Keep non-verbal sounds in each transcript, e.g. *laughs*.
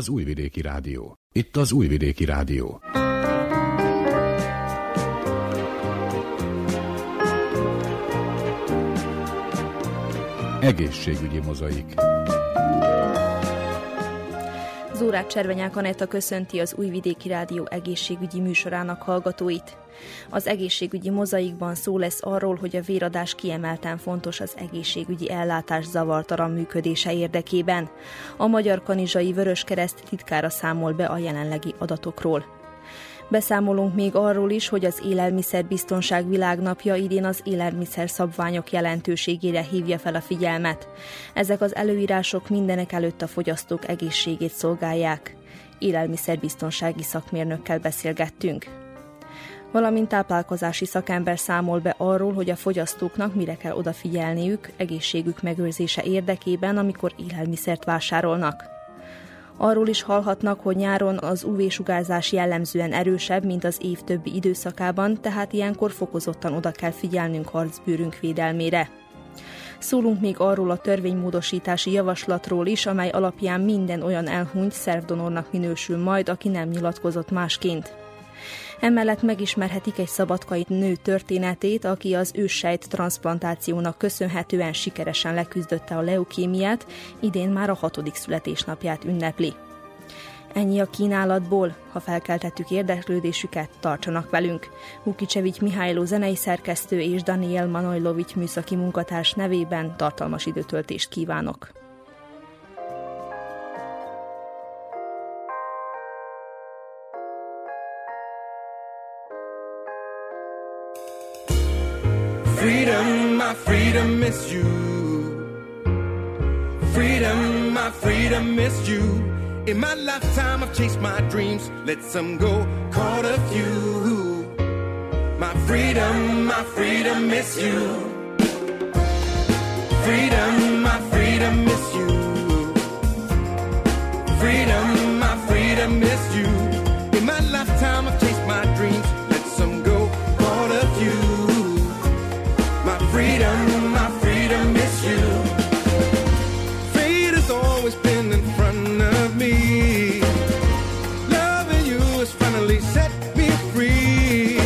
Az Újvidéki Rádió. Itt az Újvidéki Rádió. Egészségügyi mozaik. Zórát Cservenyák Anetta köszönti az Újvidéki Rádió egészségügyi műsorának hallgatóit. Az egészségügyi mozaikban szó lesz arról, hogy a véradás kiemelten fontos az egészségügyi ellátás zavartalan működése érdekében. A Magyar Kanizsai Vöröskereszt titkára számol be a jelenlegi adatokról. Beszámolunk még arról is, hogy az Élelmiszerbiztonság Világnapja idén az élelmiszer szabványok jelentőségére hívja fel a figyelmet. Ezek az előírások mindenek előtt a fogyasztók egészségét szolgálják. Élelmiszerbiztonsági szakmérnökkel beszélgettünk valamint táplálkozási szakember számol be arról, hogy a fogyasztóknak mire kell odafigyelniük egészségük megőrzése érdekében, amikor élelmiszert vásárolnak. Arról is hallhatnak, hogy nyáron az UV-sugárzás jellemzően erősebb, mint az év többi időszakában, tehát ilyenkor fokozottan oda kell figyelnünk harcbőrünk védelmére. Szólunk még arról a törvénymódosítási javaslatról is, amely alapján minden olyan elhunyt szervdonornak minősül majd, aki nem nyilatkozott másként. Emellett megismerhetik egy szabadkai nő történetét, aki az őssejt transplantációnak köszönhetően sikeresen leküzdötte a leukémiát, idén már a hatodik születésnapját ünnepli. Ennyi a kínálatból, ha felkeltettük érdeklődésüket, tartsanak velünk. Hukicsevics Mihályló zenei szerkesztő és Daniel Manojlovics műszaki munkatárs nevében tartalmas időtöltést kívánok. Freedom, my freedom miss you. Freedom, my freedom miss you. In my lifetime, I've chased my dreams, let some go, caught a few. My freedom, my freedom miss you. Freedom, my freedom miss you. Freedom, my freedom miss you. Freedom, my freedom miss you. Fate has always been in front of me. Loving you has finally set me free.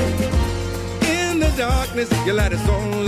In the darkness, your light is all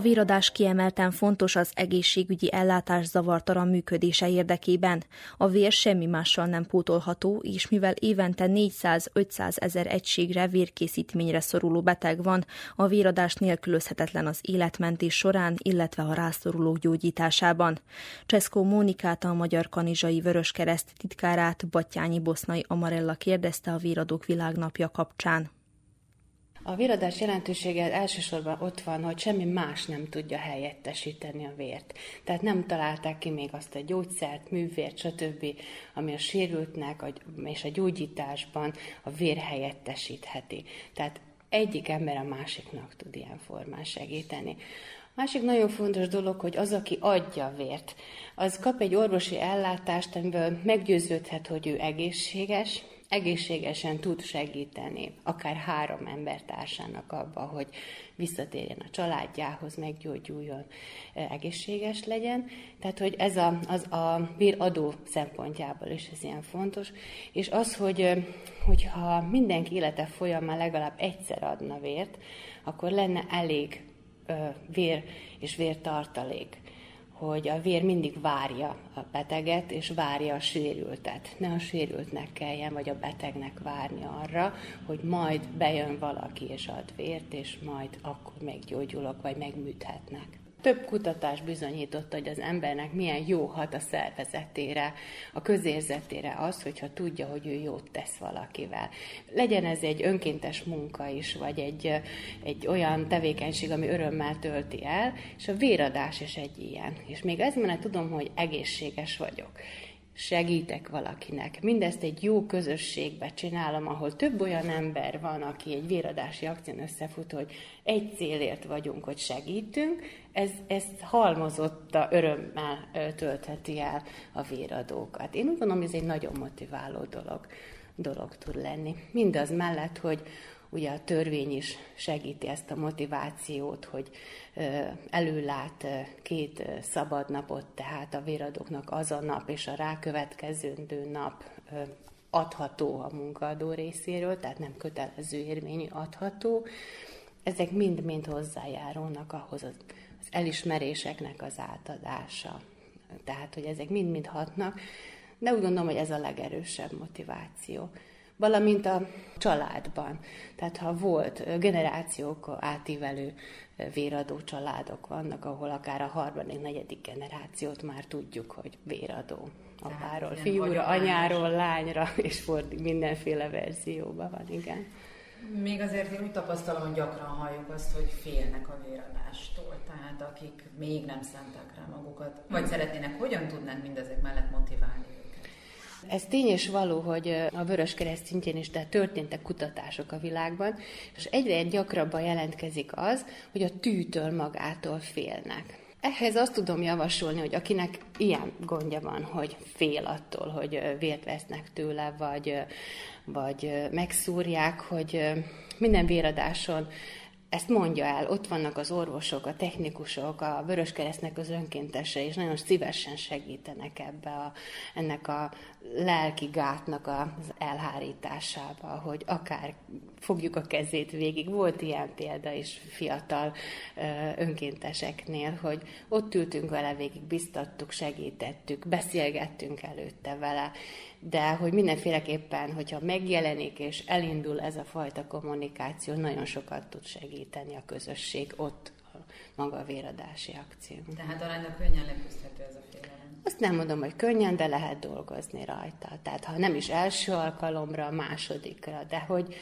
A véradás kiemelten fontos az egészségügyi ellátás zavartalan működése érdekében. A vér semmi mással nem pótolható, és mivel évente 400-500 ezer egységre vérkészítményre szoruló beteg van, a véradás nélkülözhetetlen az életmentés során, illetve a rászorulók gyógyításában. Cseszkó Mónikát, a Magyar Kanizsai Vöröskereszt titkárát Battyányi Bosznai Amarella kérdezte a Véradók Világnapja kapcsán. A véradás jelentősége elsősorban ott van, hogy semmi más nem tudja helyettesíteni a vért. Tehát nem találták ki még azt a gyógyszert, művért, stb., ami a sérültnek és a gyógyításban a vér helyettesítheti. Tehát egyik ember a másiknak tud ilyen formán segíteni. Másik nagyon fontos dolog, hogy az, aki adja vért, az kap egy orvosi ellátást, amiből meggyőződhet, hogy ő egészséges, egészségesen tud segíteni akár három embertársának abba, hogy visszatérjen a családjához, meggyógyuljon, egészséges legyen. Tehát, hogy ez a, az a béradó szempontjából is ez ilyen fontos. És az, hogy hogyha mindenki élete folyamán legalább egyszer adna vért, akkor lenne elég vér és vértartalék hogy a vér mindig várja a beteget, és várja a sérültet. Ne a sérültnek kelljen, vagy a betegnek várni arra, hogy majd bejön valaki és ad vért, és majd akkor meggyógyulok, vagy megműthetnek. Több kutatás bizonyította, hogy az embernek milyen jó hat a szervezetére, a közérzetére az, hogyha tudja, hogy ő jót tesz valakivel. Legyen ez egy önkéntes munka is, vagy egy, egy olyan tevékenység, ami örömmel tölti el, és a véradás is egy ilyen. És még ez mert tudom, hogy egészséges vagyok segítek valakinek. Mindezt egy jó közösségbe csinálom, ahol több olyan ember van, aki egy véradási akción összefut, hogy egy célért vagyunk, hogy segítünk, ez, ez halmozott a örömmel töltheti el a véradókat. Én úgy gondolom, ez egy nagyon motiváló dolog, dolog tud lenni. Mindaz mellett, hogy ugye a törvény is segíti ezt a motivációt, hogy előlát két szabad napot, tehát a véradóknak az a nap és a rákövetkező nap adható a munkaadó részéről, tehát nem kötelező érvényű adható. Ezek mind-mind hozzájárulnak ahhoz az elismeréseknek az átadása. Tehát, hogy ezek mind-mind hatnak, de úgy gondolom, hogy ez a legerősebb motiváció valamint a családban. Tehát ha volt generációk átívelő véradó családok vannak, ahol akár a harmadik, negyedik generációt már tudjuk, hogy véradó. Apáról, fiúra, anyáról, lányra, és fordít mindenféle verzióban van, igen. Még azért én úgy tapasztalom, hogy gyakran halljuk azt, hogy félnek a véradástól, tehát akik még nem szánták rá magukat, vagy szeretnének, hogyan tudnánk mindezek mellett motiválni ez tény és való, hogy a Vörös Kereszt szintjén is de történtek kutatások a világban, és egyre gyakrabban jelentkezik az, hogy a tűtől magától félnek. Ehhez azt tudom javasolni, hogy akinek ilyen gondja van, hogy fél attól, hogy vért vesznek tőle, vagy, vagy megszúrják, hogy minden véradáson ezt mondja el, ott vannak az orvosok, a technikusok, a Vöröskeresztnek az önkéntese, és nagyon szívesen segítenek ebbe a, ennek a lelki gátnak az elhárításába, hogy akár fogjuk a kezét végig. Volt ilyen példa is fiatal önkénteseknél, hogy ott ültünk vele végig, biztattuk, segítettük, beszélgettünk előtte vele, de hogy mindenféleképpen, hogyha megjelenik és elindul ez a fajta kommunikáció, nagyon sokat tud segíteni a közösség ott a maga a véradási akció. Tehát aránylag könnyen leküzdhető ez a félelem. Azt nem mondom, hogy könnyen, de lehet dolgozni rajta. Tehát ha nem is első alkalomra, másodikra, de hogy,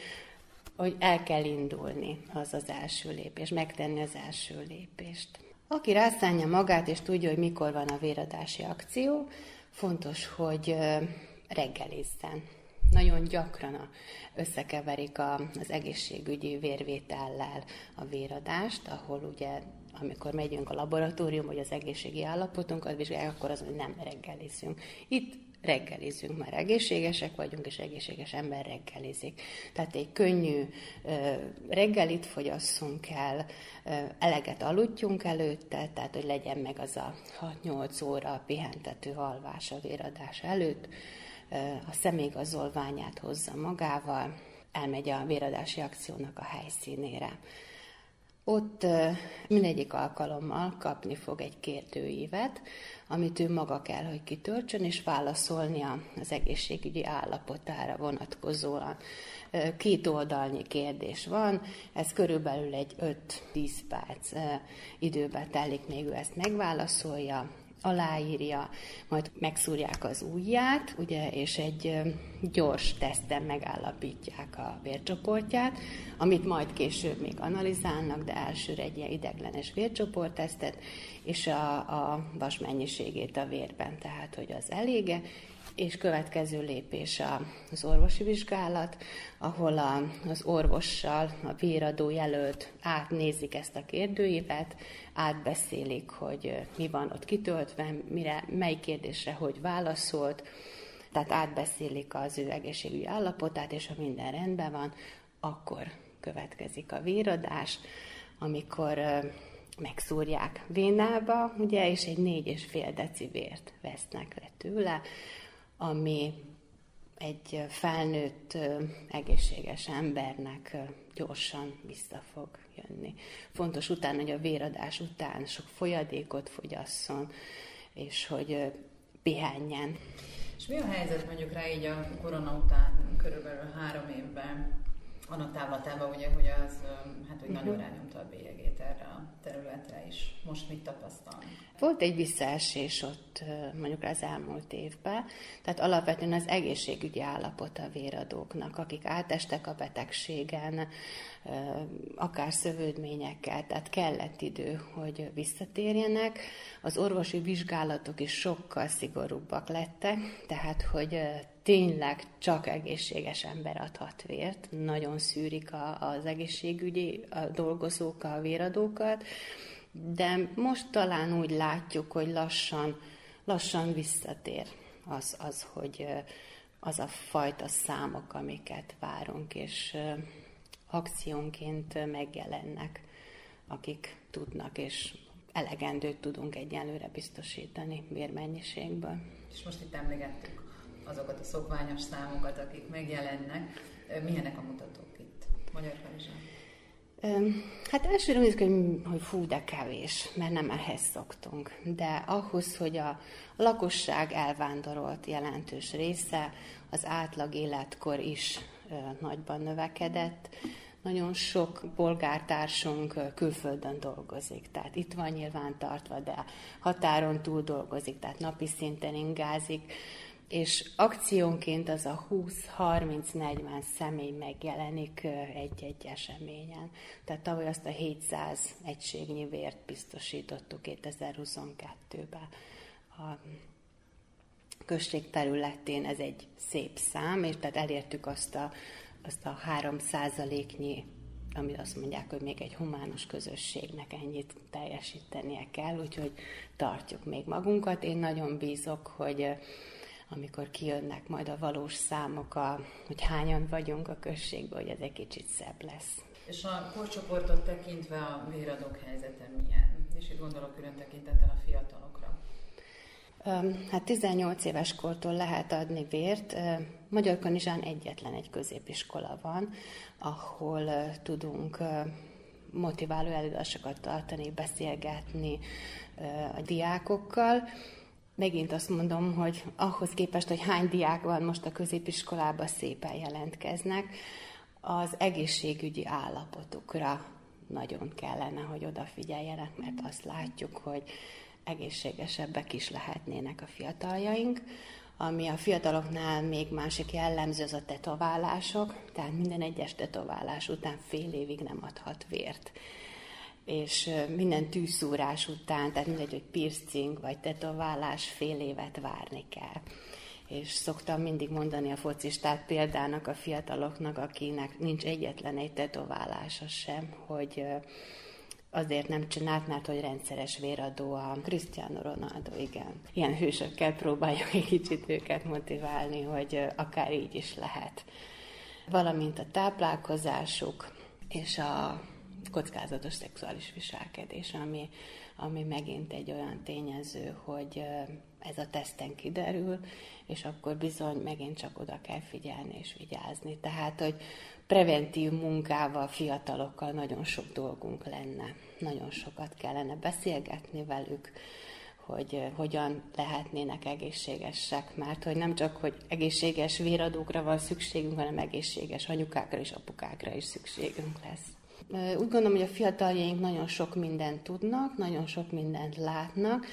hogy el kell indulni, az az első lépés, megtenni az első lépést. Aki rászánja magát, és tudja, hogy mikor van a véradási akció, fontos, hogy reggelizzen. Nagyon gyakran összekeverik az egészségügyi vérvétellel a véradást, ahol ugye amikor megyünk a laboratórium, vagy az egészségi állapotunkat vizsgálják, akkor az, hogy nem reggelizünk. Itt reggelizünk, már egészségesek vagyunk, és egészséges ember reggelizik. Tehát egy könnyű reggelit fogyasszunk el, eleget aludjunk előtte, tehát hogy legyen meg az a 6-8 óra pihentető alvás a véradás előtt, a személyigazolványát hozza magával, elmegy a véradási akciónak a helyszínére. Ott mindegyik alkalommal kapni fog egy kérdőívet, amit ő maga kell, hogy kitöltsön, és válaszolnia az egészségügyi állapotára vonatkozóan. Két oldalnyi kérdés van, ez körülbelül egy 5-10 perc időbe telik, még ő ezt megválaszolja, aláírja, majd megszúrják az ujját, ugye, és egy gyors teszten megállapítják a vércsoportját, amit majd később még analizálnak, de elsőre egy ilyen ideglenes vércsoporttesztet, és a, a vas mennyiségét a vérben, tehát hogy az elége, és következő lépés az orvosi vizsgálat, ahol a, az orvossal a véradó jelölt átnézik ezt a kérdőívet, átbeszélik, hogy mi van ott kitöltve, mire, mely kérdésre hogy válaszolt, tehát átbeszélik az ő egészségügyi állapotát, és ha minden rendben van, akkor következik a véradás, amikor megszúrják vénába, ugye, és egy négy és fél deci vért vesznek le tőle, ami egy felnőtt, egészséges embernek gyorsan vissza fog jönni. Fontos utána, hogy a véradás után sok folyadékot fogyasszon, és hogy pihenjen. És mi a helyzet mondjuk rá így a korona után körülbelül három évben? annak távlatában, ugye, hogy az, hát, hogy nagyon mhm. rányomta a bélyegét erre a területre is. Most mit tapasztal? Volt egy visszaesés ott mondjuk az elmúlt évben, tehát alapvetően az egészségügyi állapot a véradóknak, akik átestek a betegségen, akár szövődményekkel, tehát kellett idő, hogy visszatérjenek. Az orvosi vizsgálatok is sokkal szigorúbbak lettek, tehát hogy tényleg csak egészséges ember adhat vért, nagyon szűrik a, az egészségügyi dolgozók a véradókat, de most talán úgy látjuk, hogy lassan, lassan visszatér az, az, hogy az a fajta számok, amiket várunk, és akciónként megjelennek, akik tudnak, és elegendőt tudunk egyelőre biztosítani vérmennyiségből. És most itt emlegettük azokat a szokványos számokat, akik megjelennek. Milyenek a mutatók itt Magyar Kanizsán? Hát elsőre úgy hogy, hogy fú, de kevés, mert nem ehhez szoktunk. De ahhoz, hogy a lakosság elvándorolt jelentős része, az átlag életkor is nagyban növekedett, nagyon sok polgártársunk külföldön dolgozik, tehát itt van nyilván tartva, de határon túl dolgozik, tehát napi szinten ingázik és akciónként az a 20-30-40 személy megjelenik egy-egy eseményen. Tehát tavaly azt a 700 egységnyi vért biztosítottuk 2022-ben. A község területén ez egy szép szám, és tehát elértük azt a, azt a 3 százaléknyi ami azt mondják, hogy még egy humános közösségnek ennyit teljesítenie kell, úgyhogy tartjuk még magunkat. Én nagyon bízok, hogy amikor kijönnek majd a valós számok, a, hogy hányan vagyunk a községben, hogy ez egy kicsit szebb lesz. És a korcsoportot tekintve a véradók helyzete milyen? És itt gondolok külön tekintettel a fiatalokra. Hát 18 éves kortól lehet adni vért. Magyar Kanizsán egyetlen egy középiskola van, ahol tudunk motiváló előadásokat tartani, beszélgetni a diákokkal, megint azt mondom, hogy ahhoz képest, hogy hány diák van most a középiskolában, szépen jelentkeznek, az egészségügyi állapotukra nagyon kellene, hogy odafigyeljenek, mert azt látjuk, hogy egészségesebbek is lehetnének a fiataljaink. Ami a fiataloknál még másik jellemző, az a tetoválások, tehát minden egyes tetoválás után fél évig nem adhat vért és minden tűszúrás után, tehát mindegy, hogy piercing vagy tetoválás, fél évet várni kell. És szoktam mindig mondani a focistát példának a fiataloknak, akinek nincs egyetlen egy tetoválása sem, hogy azért nem csinált, mert hogy rendszeres véradó a Cristiano Ronaldo, igen. Ilyen hősökkel próbáljuk egy kicsit őket motiválni, hogy akár így is lehet. Valamint a táplálkozásuk és a kockázatos szexuális viselkedés, ami, ami megint egy olyan tényező, hogy ez a teszten kiderül, és akkor bizony megint csak oda kell figyelni és vigyázni. Tehát, hogy preventív munkával, fiatalokkal nagyon sok dolgunk lenne. Nagyon sokat kellene beszélgetni velük, hogy hogyan lehetnének egészségesek, mert hogy nem csak, hogy egészséges véradókra van szükségünk, hanem egészséges anyukákra és apukákra is szükségünk lesz. Úgy gondolom, hogy a fiataljaink nagyon sok mindent tudnak, nagyon sok mindent látnak,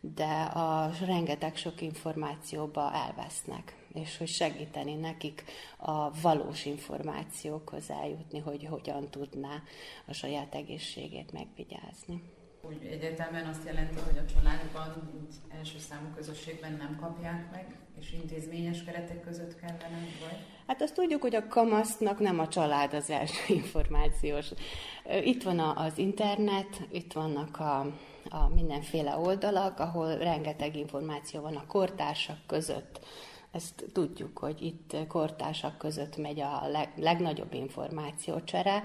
de a rengeteg sok információba elvesznek, és hogy segíteni nekik a valós információkhoz eljutni, hogy hogyan tudná a saját egészségét megvigyázni. Úgy egyértelműen azt jelenti, hogy a családban, mint első számú közösségben nem kapják meg, és intézményes keretek között kellene, vagy? Hát azt tudjuk, hogy a kamasznak nem a család az első *laughs* információs. Itt van az internet, itt vannak a, a mindenféle oldalak, ahol rengeteg információ van a kortársak között. Ezt tudjuk, hogy itt kortársak között megy a leg, legnagyobb információcsere,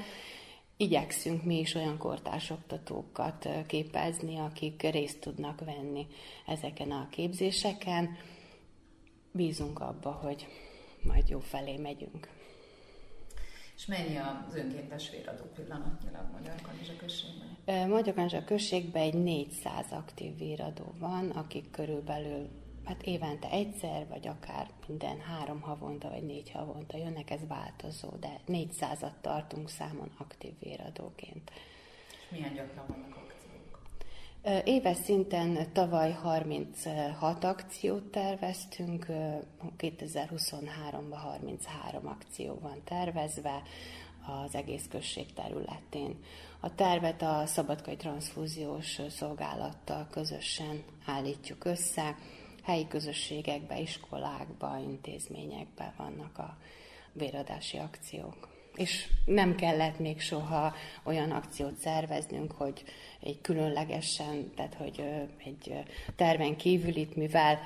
igyekszünk mi is olyan kortársoktatókat képezni, akik részt tudnak venni ezeken a képzéseken. Bízunk abba, hogy majd jó felé megyünk. És mennyi az önkéntes véradó pillanatnyilag Magyar Kanizsa községben? Magyar Kanizsa községben egy 400 aktív véradó van, akik körülbelül hát évente egyszer, vagy akár minden három havonta, vagy négy havonta jönnek, ez változó, de 400-at tartunk számon aktív véradóként. És milyen gyakran vannak akciók? Éves szinten tavaly 36 akciót terveztünk, 2023-ban 33 akció van tervezve az egész község területén. A tervet a Szabadkai Transfúziós Szolgálattal közösen állítjuk össze, helyi közösségekbe, iskolákba, intézményekbe vannak a véradási akciók. És nem kellett még soha olyan akciót szerveznünk, hogy egy különlegesen, tehát hogy egy terven kívül itt, mivel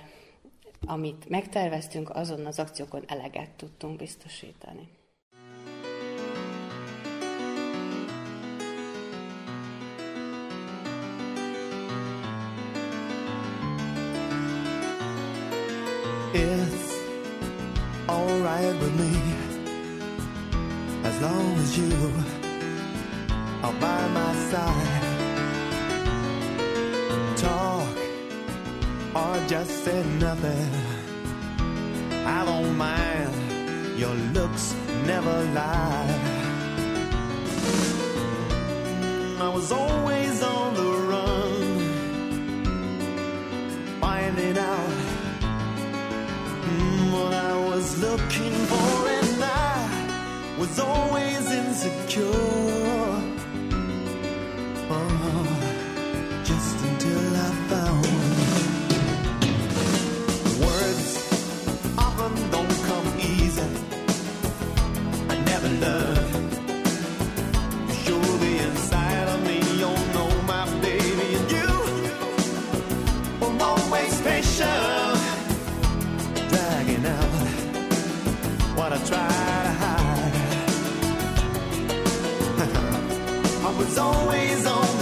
amit megterveztünk, azon az akciókon eleget tudtunk biztosítani. It's alright with me as long as you are by my side. Talk or just say nothing. I don't mind. Your looks never lie. I was always on the run, finding out mm, what I was looking for, and I was always insecure. I try to hide. *laughs* I was always on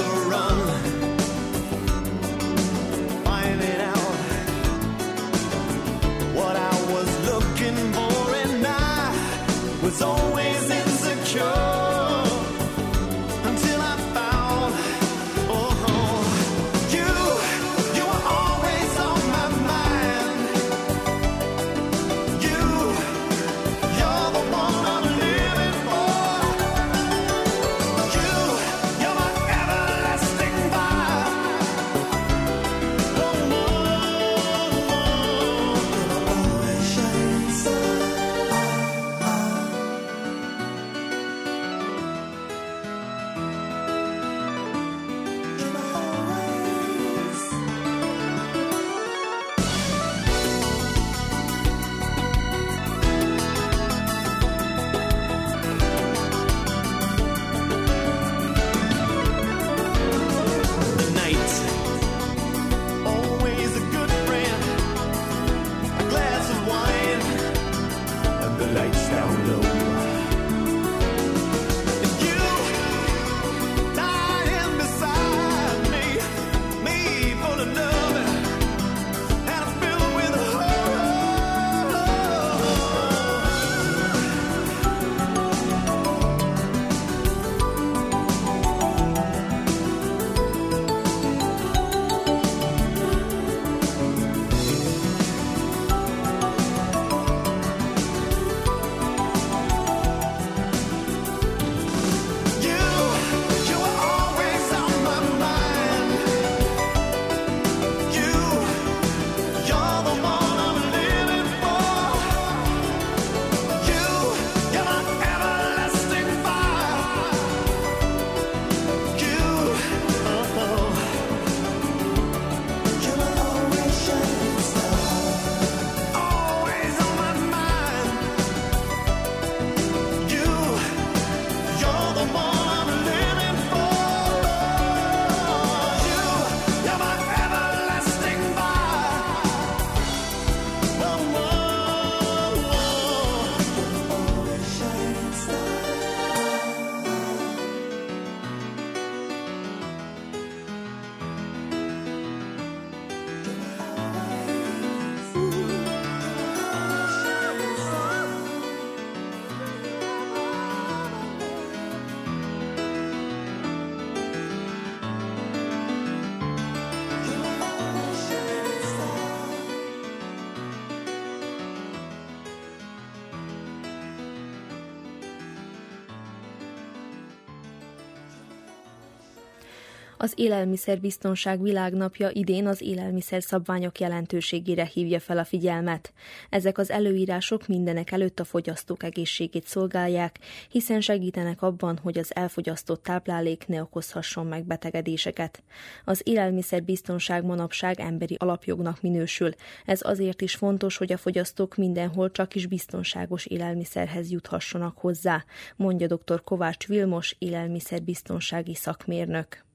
Az Élelmiszerbiztonság Világnapja idén az élelmiszer szabványok jelentőségére hívja fel a figyelmet. Ezek az előírások mindenek előtt a fogyasztók egészségét szolgálják, hiszen segítenek abban, hogy az elfogyasztott táplálék ne okozhasson meg betegedéseket. Az élelmiszerbiztonság manapság emberi alapjognak minősül. Ez azért is fontos, hogy a fogyasztók mindenhol csak is biztonságos élelmiszerhez juthassanak hozzá, mondja dr. Kovács Vilmos, élelmiszerbiztonsági szakmérnök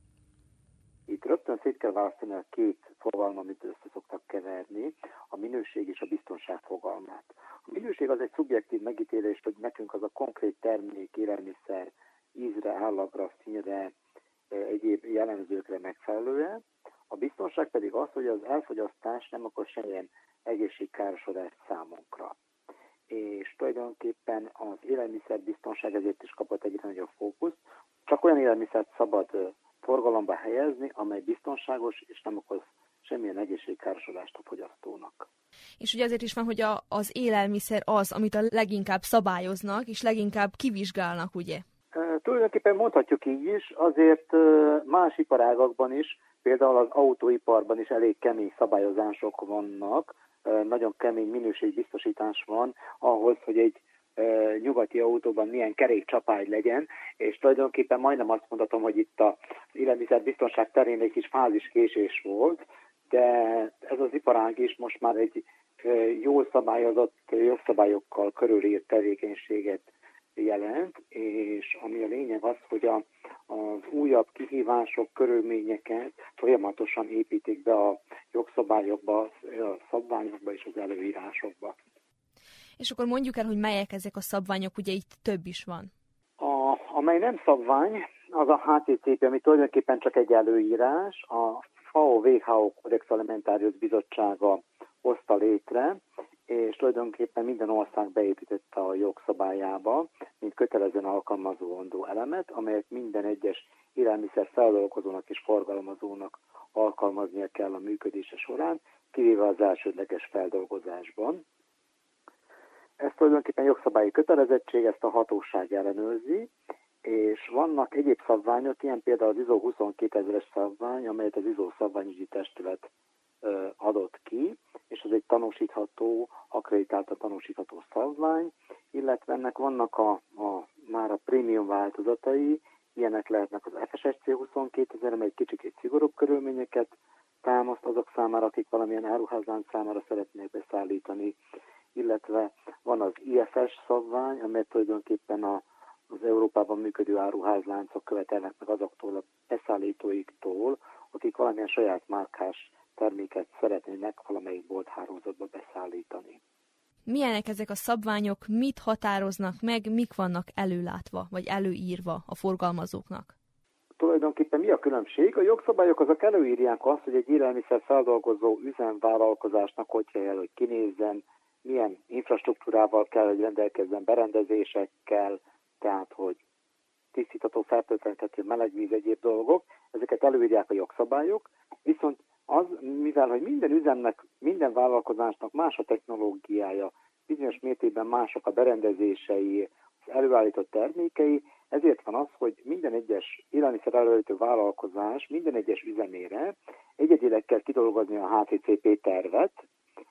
szét kell választani a két fogalma, amit össze szoktak keverni, a minőség és a biztonság fogalmát. A minőség az egy szubjektív megítélés, hogy nekünk az a konkrét termék, élelmiszer ízre, állagra, színre, egyéb jellemzőkre megfelelően. A biztonság pedig az, hogy az elfogyasztás nem akar semmilyen egészségkárosodást számunkra. És tulajdonképpen az élelmiszerbiztonság ezért is kapott egyre nagyobb fókuszt. Csak olyan élelmiszert szabad forgalomba helyezni, amely biztonságos és nem okoz semmilyen egészségkárosodást a fogyasztónak. És ugye azért is van, hogy a, az élelmiszer az, amit a leginkább szabályoznak, és leginkább kivizsgálnak, ugye? E, tulajdonképpen mondhatjuk így is, azért más iparágakban is, például az autóiparban is elég kemény szabályozások vannak, nagyon kemény minőségbiztosítás van ahhoz, hogy egy nyugati autóban milyen kerékcsapágy legyen, és tulajdonképpen majdnem azt mondhatom, hogy itt a élelmiszerbiztonság terén egy kis fáziskésés volt, de ez az iparág is most már egy jól szabályozott jogszabályokkal körülírt tevékenységet jelent, és ami a lényeg az, hogy a, az újabb kihívások, körülményeket folyamatosan építik be a jogszabályokba, a szabványokba és az előírásokba. És akkor mondjuk el, hogy melyek ezek a szabványok, ugye itt több is van. A, amely nem szabvány, az a HCCP, ami tulajdonképpen csak egy előírás, a FAO-WHO Codex Alimentarius Bizottsága hozta létre, és tulajdonképpen minden ország beépítette a jogszabályába, mint kötelezően alkalmazóandó elemet, amelyet minden egyes élelmiszer feldolgozónak és forgalmazónak alkalmaznia kell a működése során, kivéve az elsődleges feldolgozásban. Ez tulajdonképpen jogszabályi kötelezettség, ezt a hatóság ellenőrzi, és vannak egyéb szabványok, ilyen például az ISO 22000-es szabvány, amelyet az ISO szabványügyi testület adott ki, és ez egy tanúsítható, akreditált a tanúsítható szabvány, illetve ennek vannak a, a már a prémium változatai, ilyenek lehetnek az FSSC 22000, amely egy kicsit szigorúbb körülményeket támaszt azok számára, akik valamilyen áruházlánc számára szeretnék beszállítani illetve van az IFS szabvány, amely tulajdonképpen a, az Európában működő áruházláncok követelnek meg azoktól a beszállítóiktól, akik valamilyen saját márkás terméket szeretnének valamelyik bolt hálózatba beszállítani. Milyenek ezek a szabványok, mit határoznak meg, mik vannak előlátva, vagy előírva a forgalmazóknak? Tulajdonképpen mi a különbség? A jogszabályok azok előírják azt, hogy egy élelmiszer feldolgozó üzemvállalkozásnak hogy kell, hogy kinézzen, milyen infrastruktúrával kell, hogy rendelkezzen, berendezésekkel, tehát hogy tisztítható, fertőtleníthető melegvíz, egyéb dolgok, ezeket előírják a jogszabályok, viszont az, mivel hogy minden üzemnek, minden vállalkozásnak más a technológiája, bizonyos mértékben mások a berendezései, az előállított termékei, ezért van az, hogy minden egyes élelmiszer előállító vállalkozás minden egyes üzemére egyedileg kell kidolgozni a HCCP tervet,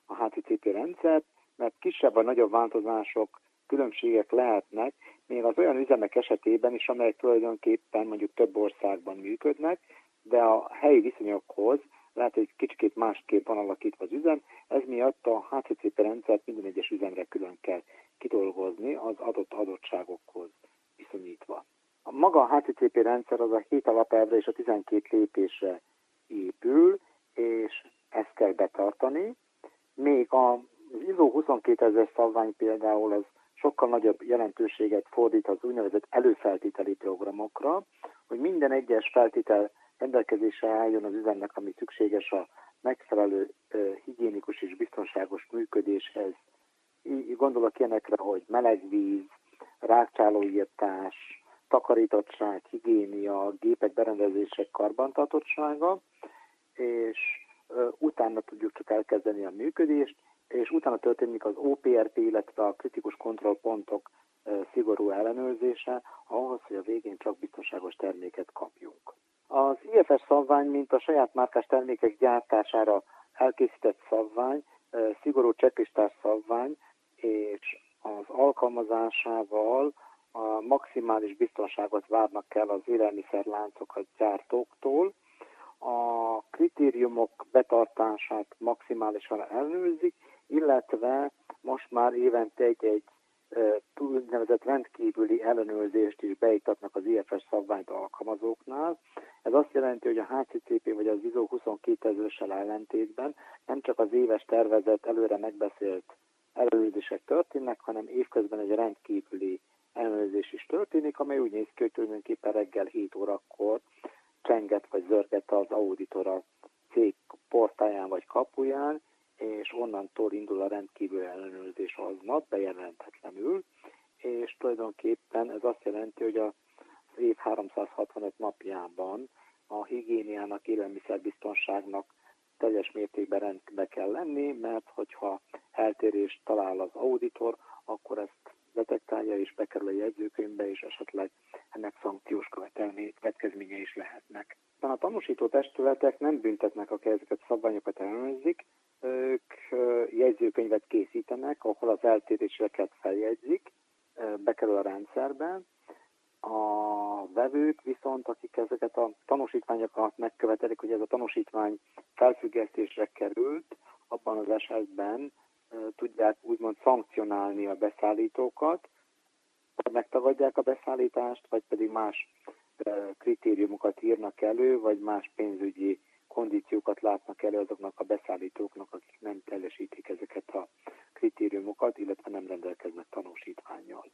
a HCCP rendszert, mert kisebb vagy nagyobb változások, különbségek lehetnek, még az olyan üzemek esetében is, amelyek tulajdonképpen mondjuk több országban működnek, de a helyi viszonyokhoz lehet, hogy kicsit másképp van alakítva az üzem, ez miatt a HCCP rendszert minden egyes üzemre külön kell kidolgozni az adott adottságokhoz viszonyítva. A maga a HCCP rendszer az a 7 alapelvre és a 12 lépésre épül, és ezt kell betartani, még a az ISO 22000 szabvány például az sokkal nagyobb jelentőséget fordít az úgynevezett előfeltételi programokra, hogy minden egyes feltétel rendelkezésre álljon az üzemnek, ami szükséges a megfelelő higiénikus és biztonságos működéshez. Így gondolok ilyenekre, hogy melegvíz, rákcsálóírtás, takarítottság, higiénia, gépek, berendezések karbantartottsága, és utána tudjuk csak elkezdeni a működést, és utána történik az OPRP, illetve a kritikus kontrollpontok szigorú ellenőrzése, ahhoz, hogy a végén csak biztonságos terméket kapjunk. Az IFS szabvány, mint a saját márkás termékek gyártására elkészített szabvány, szigorú cseklistás szabvány, és az alkalmazásával a maximális biztonságot várnak el az élelmiszerláncokat gyártóktól, a kritériumok betartását maximálisan ellenőrzik, illetve most már évente egy-egy úgynevezett rendkívüli ellenőrzést is beiktatnak az IFS szabványt alkalmazóknál. Ez azt jelenti, hogy a HCCP vagy az ISO 22000-sel ellentétben nem csak az éves tervezet előre megbeszélt ellenőrzések történnek, hanem évközben egy rendkívüli ellenőrzés is történik, amely úgy néz ki, hogy tulajdonképpen reggel 7 órakor csenget vagy zörget az auditor a cég portáján vagy kapuján, és onnantól indul a rendkívül ellenőrzés aznap, bejelenthetetlenül, és tulajdonképpen ez azt jelenti, hogy az év 365 napjában a higiéniának, élelmiszerbiztonságnak teljes mértékben rendbe kell lenni, mert hogyha eltérést talál az auditor, akkor ezt detektálja és bekerül a jegyzőkönyvbe, és esetleg ennek szankciós következménye is lehetnek. a tanúsító testületek nem büntetnek, akik ezeket szabványokat ellenőrzik, ők jegyzőkönyvet készítenek, ahol az eltéréseket feljegyzik, bekerül a rendszerbe. A vevők viszont, akik ezeket a tanúsítványokat megkövetelik, hogy ez a tanúsítvány felfüggesztésre került, abban az esetben tudják úgymond szankcionálni a beszállítókat, vagy megtagadják a beszállítást, vagy pedig más kritériumokat írnak elő, vagy más pénzügyi kondíciókat látnak elő azoknak a beszállítóknak, akik nem teljesítik ezeket a kritériumokat, illetve nem rendelkeznek tanúsítványjal.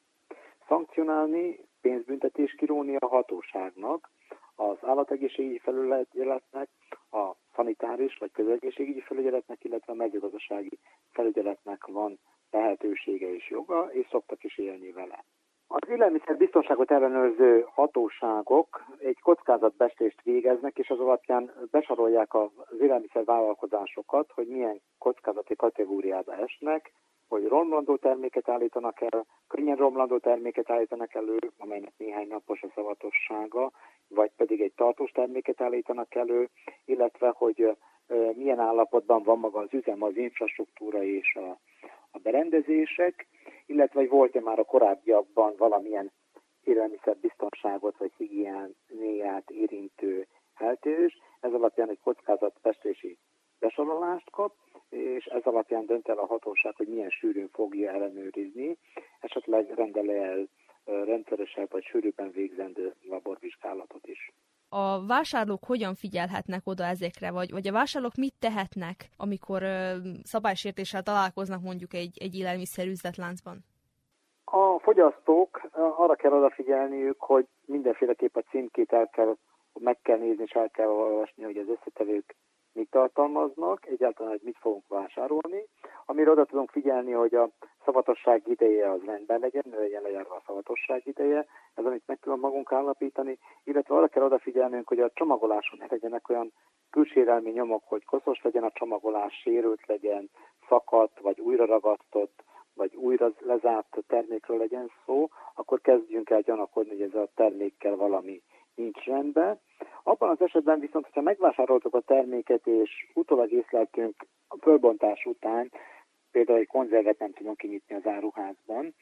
Szankcionálni, pénzbüntetés kiróni a hatóságnak, az állategészségügyi felügyeletnek, a szanitáris vagy közegészségügyi felügyeletnek, illetve a mezőgazdasági felügyeletnek van lehetősége és joga, és szoktak is élni vele. Az élelmiszer biztonságot ellenőrző hatóságok egy kockázatbestést végeznek, és az alapján besorolják az élelmiszer vállalkozásokat, hogy milyen kockázati kategóriába esnek, hogy romlandó terméket állítanak el, könnyen romlandó terméket állítanak elő, amelynek néhány napos a szavatossága, vagy pedig egy tartós terméket állítanak elő, illetve hogy milyen állapotban van maga az üzem, az infrastruktúra és a, a berendezések, illetve hogy volt-e már a korábbiakban valamilyen élelmiszerbiztonságot vagy higiéniát érintő eltérés. Ez alapján egy kockázatfestési besorolást kap, és ez alapján dönt el a hatóság, hogy milyen sűrűn fogja ellenőrizni, esetleg rendel el rendszeresebb vagy sűrűbben végzendő laborvizsgálatot is a vásárlók hogyan figyelhetnek oda ezekre, vagy, vagy a vásárlók mit tehetnek, amikor ö, szabálysértéssel találkoznak mondjuk egy, egy élelmiszer üzletláncban? A fogyasztók arra kell odafigyelniük, hogy mindenféleképp a címkét el kell, meg kell nézni, és el kell olvasni, hogy az összetevők mit tartalmaznak, egyáltalán, hogy mit fogunk vásárolni. Amire oda tudunk figyelni, hogy a szavatosság ideje az rendben legyen, legyen lejárva a szavatosság ideje, ez amit meg tudunk magunk állapítani, illetve arra kell odafigyelnünk, hogy a csomagoláson ne legyenek olyan külsérelmi nyomok, hogy koszos legyen a csomagolás, sérült legyen, szakadt, vagy újra ragasztott, vagy újra lezárt termékről legyen szó, akkor kezdjünk el gyanakodni, hogy ez a termékkel valami nincs rendben. Abban az esetben viszont, hogyha megvásároltuk a terméket, és utólag észleltünk a fölbontás után, például egy konzervet nem tudunk kinyitni az áruházban,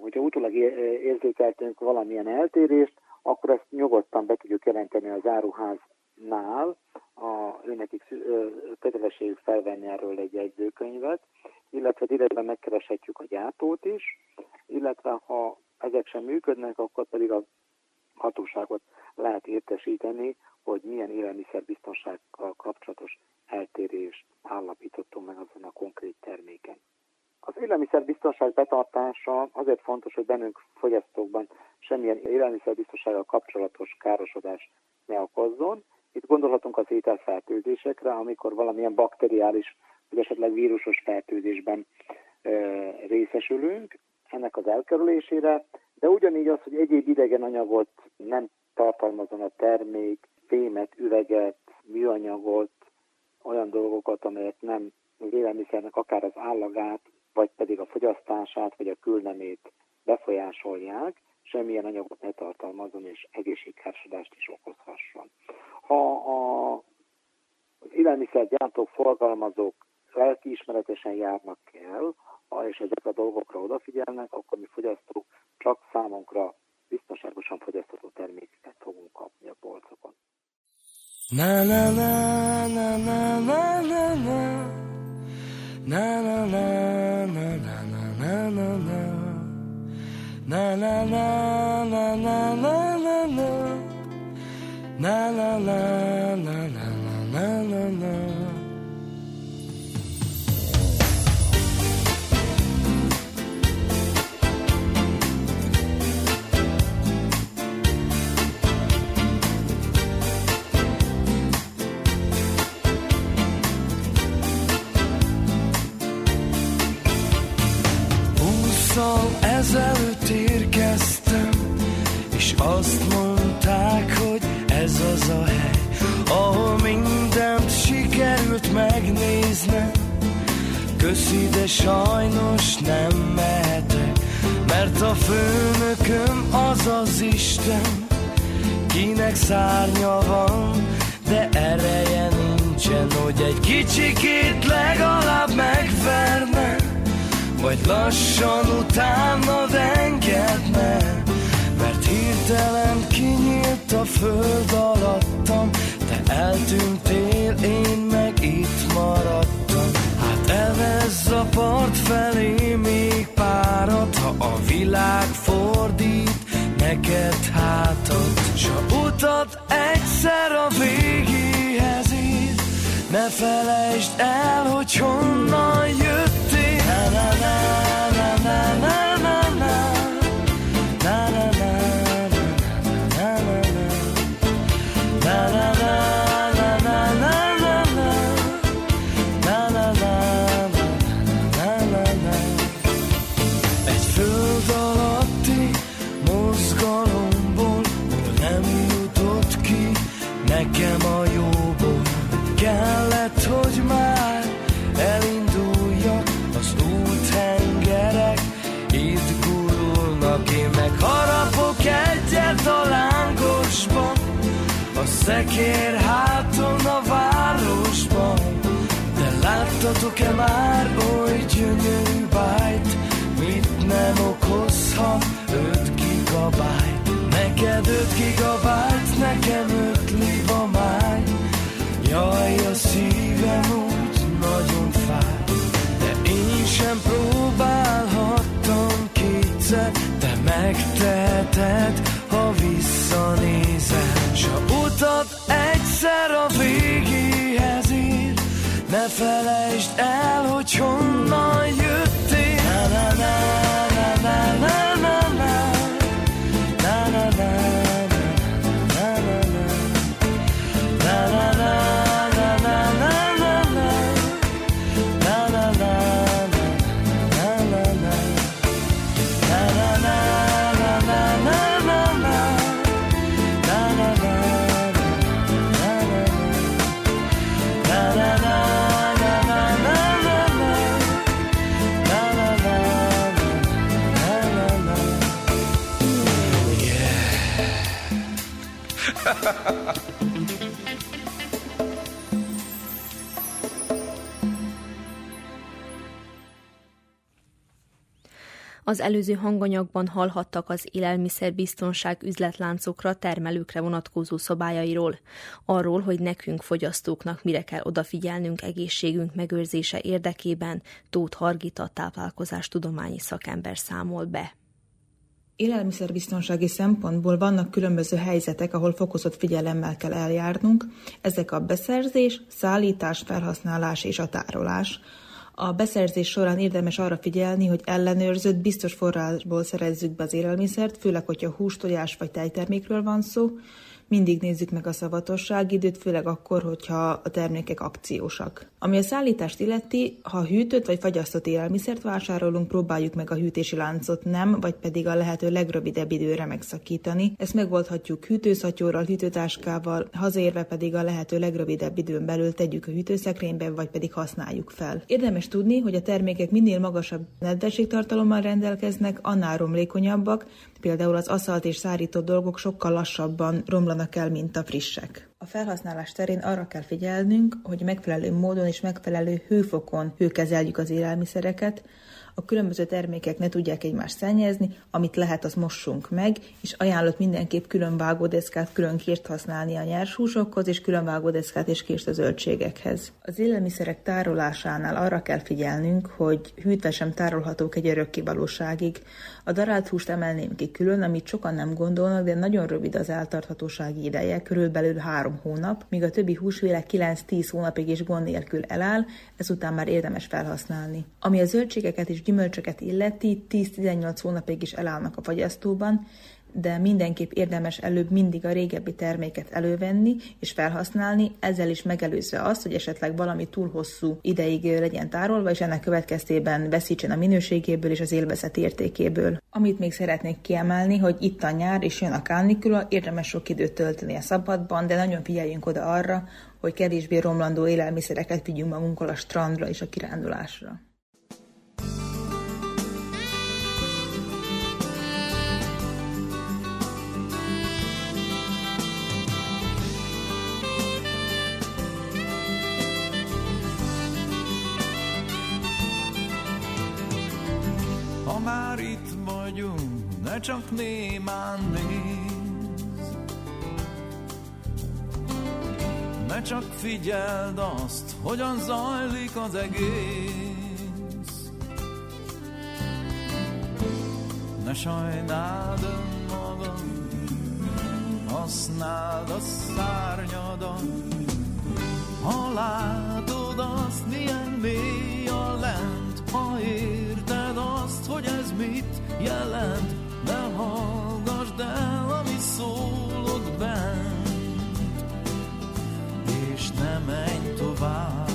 hogyha utólag érzékeltünk valamilyen eltérést, akkor ezt nyugodtan be tudjuk jelenteni az áruháznál, a, őnekik kötelességük felvenni erről egy jegyzőkönyvet, illetve direktben megkereshetjük a gyártót is, illetve ha ezek sem működnek, akkor pedig a hatóságot lehet értesíteni, hogy milyen élelmiszerbiztonsággal kapcsolatos eltérést állapítottunk meg azon a konkrét terméken. Az élelmiszerbiztonság betartása azért fontos, hogy bennünk fogyasztókban semmilyen élelmiszerbiztonsággal kapcsolatos károsodás ne okozzon. Itt gondolhatunk az ételfertőzésekre, amikor valamilyen bakteriális vagy esetleg vírusos fertőzésben e, részesülünk, ennek az elkerülésére, de ugyanígy az, hogy egyéb idegen anyagot nem tartalmazon a termék, fémet, üveget, műanyagot, olyan dolgokat, amelyek nem az élelmiszernek akár az állagát, vagy pedig a fogyasztását, vagy a külnemét befolyásolják, semmilyen anyagot ne tartalmazon, és egészségkárosodást is okozhasson. Ha a, az élelmiszergyártók, forgalmazók lelkiismeretesen járnak el, és ezek a dolgokra odafigyelnek, akkor mi fogyasztók csak számunkra biztonságosan fogyasztható termékeket fogunk kapni a polcokon. Na na na na na na na na na na na na na na na na na Na na na na na na na na Na na na na na na na Húszal ezelőtt érkeztem, és azt mondták, hogy ez az a hely, ahol mindent sikerült megnéznem. Köszi, de sajnos nem mehetek, mert a főnököm az az Isten, kinek szárnya van, de ereje nincsen, hogy egy kicsikét legalább megverne vagy lassan utána engedne, mert hirtelen kinyílt a föld alattam, te eltűntél, én meg itt maradtam. Hát elvezz a part felé még párat, ha a világ fordít neked hátat. S a utat egyszer a végéhez ír, ne felejtsd el, hogy honnan my mind. Szekér háton a városban de láttatok-e már oly gyönyörű bájt? Mit nem okozhat öt gigabájt? Neked öt gigabájt nekem öt libamáj jaj a szívem úgy nagyon fáj. De én sem próbálhattam kétszer te megteheted ha visszanézel. S a utat egyszer a végéhez ér ne felejtsd el Az előző hanganyagban hallhattak az élelmiszerbiztonság üzletláncokra, termelőkre vonatkozó szabályairól, arról, hogy nekünk fogyasztóknak mire kell odafigyelnünk egészségünk megőrzése érdekében, Tóth Hargita táplálkozás tudományi szakember számol be. Élelmiszerbiztonsági szempontból vannak különböző helyzetek, ahol fokozott figyelemmel kell eljárnunk. Ezek a beszerzés, szállítás, felhasználás és a tárolás. A beszerzés során érdemes arra figyelni, hogy ellenőrzött, biztos forrásból szerezzük be az élelmiszert, főleg, hogyha hús, tojás vagy tejtermékről van szó. Mindig nézzük meg a szavatosságidőt, főleg akkor, hogyha a termékek akciósak. Ami a szállítást illeti, ha hűtött vagy fagyasztott élelmiszert vásárolunk, próbáljuk meg a hűtési láncot nem, vagy pedig a lehető legrövidebb időre megszakítani. Ezt megoldhatjuk hűtőszatyorral, hűtőtáskával, hazaérve pedig a lehető legrövidebb időn belül tegyük a hűtőszekrénybe, vagy pedig használjuk fel. Érdemes tudni, hogy a termékek minél magasabb nedvességtartalommal rendelkeznek, annál romlékonyabbak, például az aszalt és szárított dolgok sokkal lassabban romlanak el, mint a frissek. A felhasználás terén arra kell figyelnünk, hogy megfelelő módon és megfelelő hőfokon hőkezeljük az élelmiszereket, a különböző termékek ne tudják egymást szennyezni, amit lehet, az mossunk meg, és ajánlott mindenképp külön vágódeszkát, külön kést használni a nyers húsokhoz, és külön vágódeszkát és kést a zöldségekhez. Az élelmiszerek tárolásánál arra kell figyelnünk, hogy hűtesen tárolhatók egy örökké valóságig. A darált húst emelném ki külön, amit sokan nem gondolnak, de nagyon rövid az eltarthatósági ideje, körülbelül három hónap, míg a többi húsvéle 9-10 hónapig is gond nélkül eláll, ezután már érdemes felhasználni. Ami a zöldségeket és gyümölcsöket illeti, 10-18 hónapig is elállnak a fagyasztóban, de mindenképp érdemes előbb mindig a régebbi terméket elővenni és felhasználni, ezzel is megelőzve azt, hogy esetleg valami túl hosszú ideig legyen tárolva, és ennek következtében veszítsen a minőségéből és az élvezet értékéből. Amit még szeretnék kiemelni, hogy itt a nyár és jön a kánikula, érdemes sok időt tölteni a szabadban, de nagyon figyeljünk oda arra, hogy kevésbé romlandó élelmiszereket vigyünk magunkkal a strandra és a kirándulásra. Már itt vagyunk, ne csak némán néz. Ne csak figyeld azt, hogyan zajlik az egész. Ne sajnáld önmagad, használd a szárnyadat, ha látod azt, milyen mély a lent, ha érted azt, hogy ez mit jelent, ne hallgassd el, ami szólod bent, és ne menj tovább,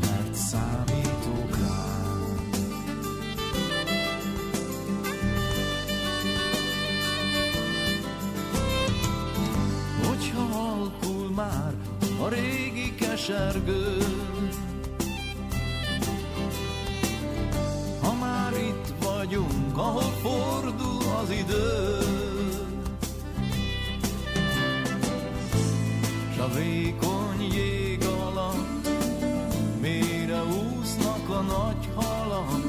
mert számítok rád. Hogyha halkul már a régi kesergő, már itt vagyunk, ahol fordul az idő, s a vékony jég alatt mélyre úsznak a nagy halak,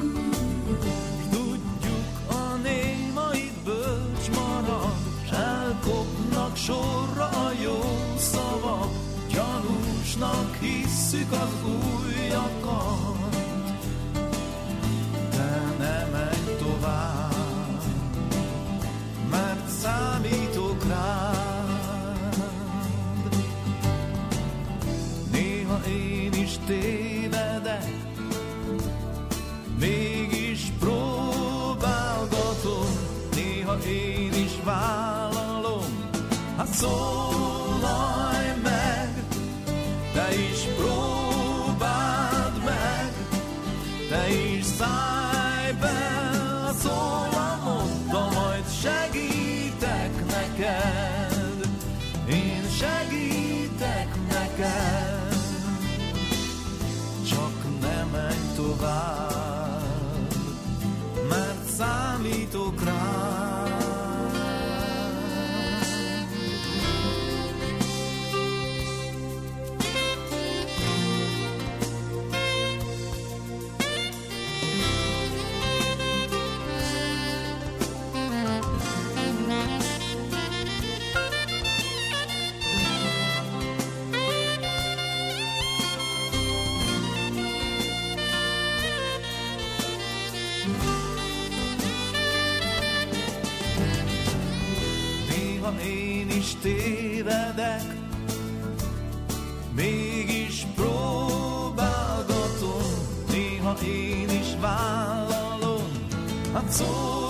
tudjuk a némait bölcs marad, s elkopnak sorra a jó szavak, gyanúsnak hisszük az újakat. Számítok rád. Néha én is tévedek, mégis próbálgatom, néha én is vállalom, hát szólalj vállalom,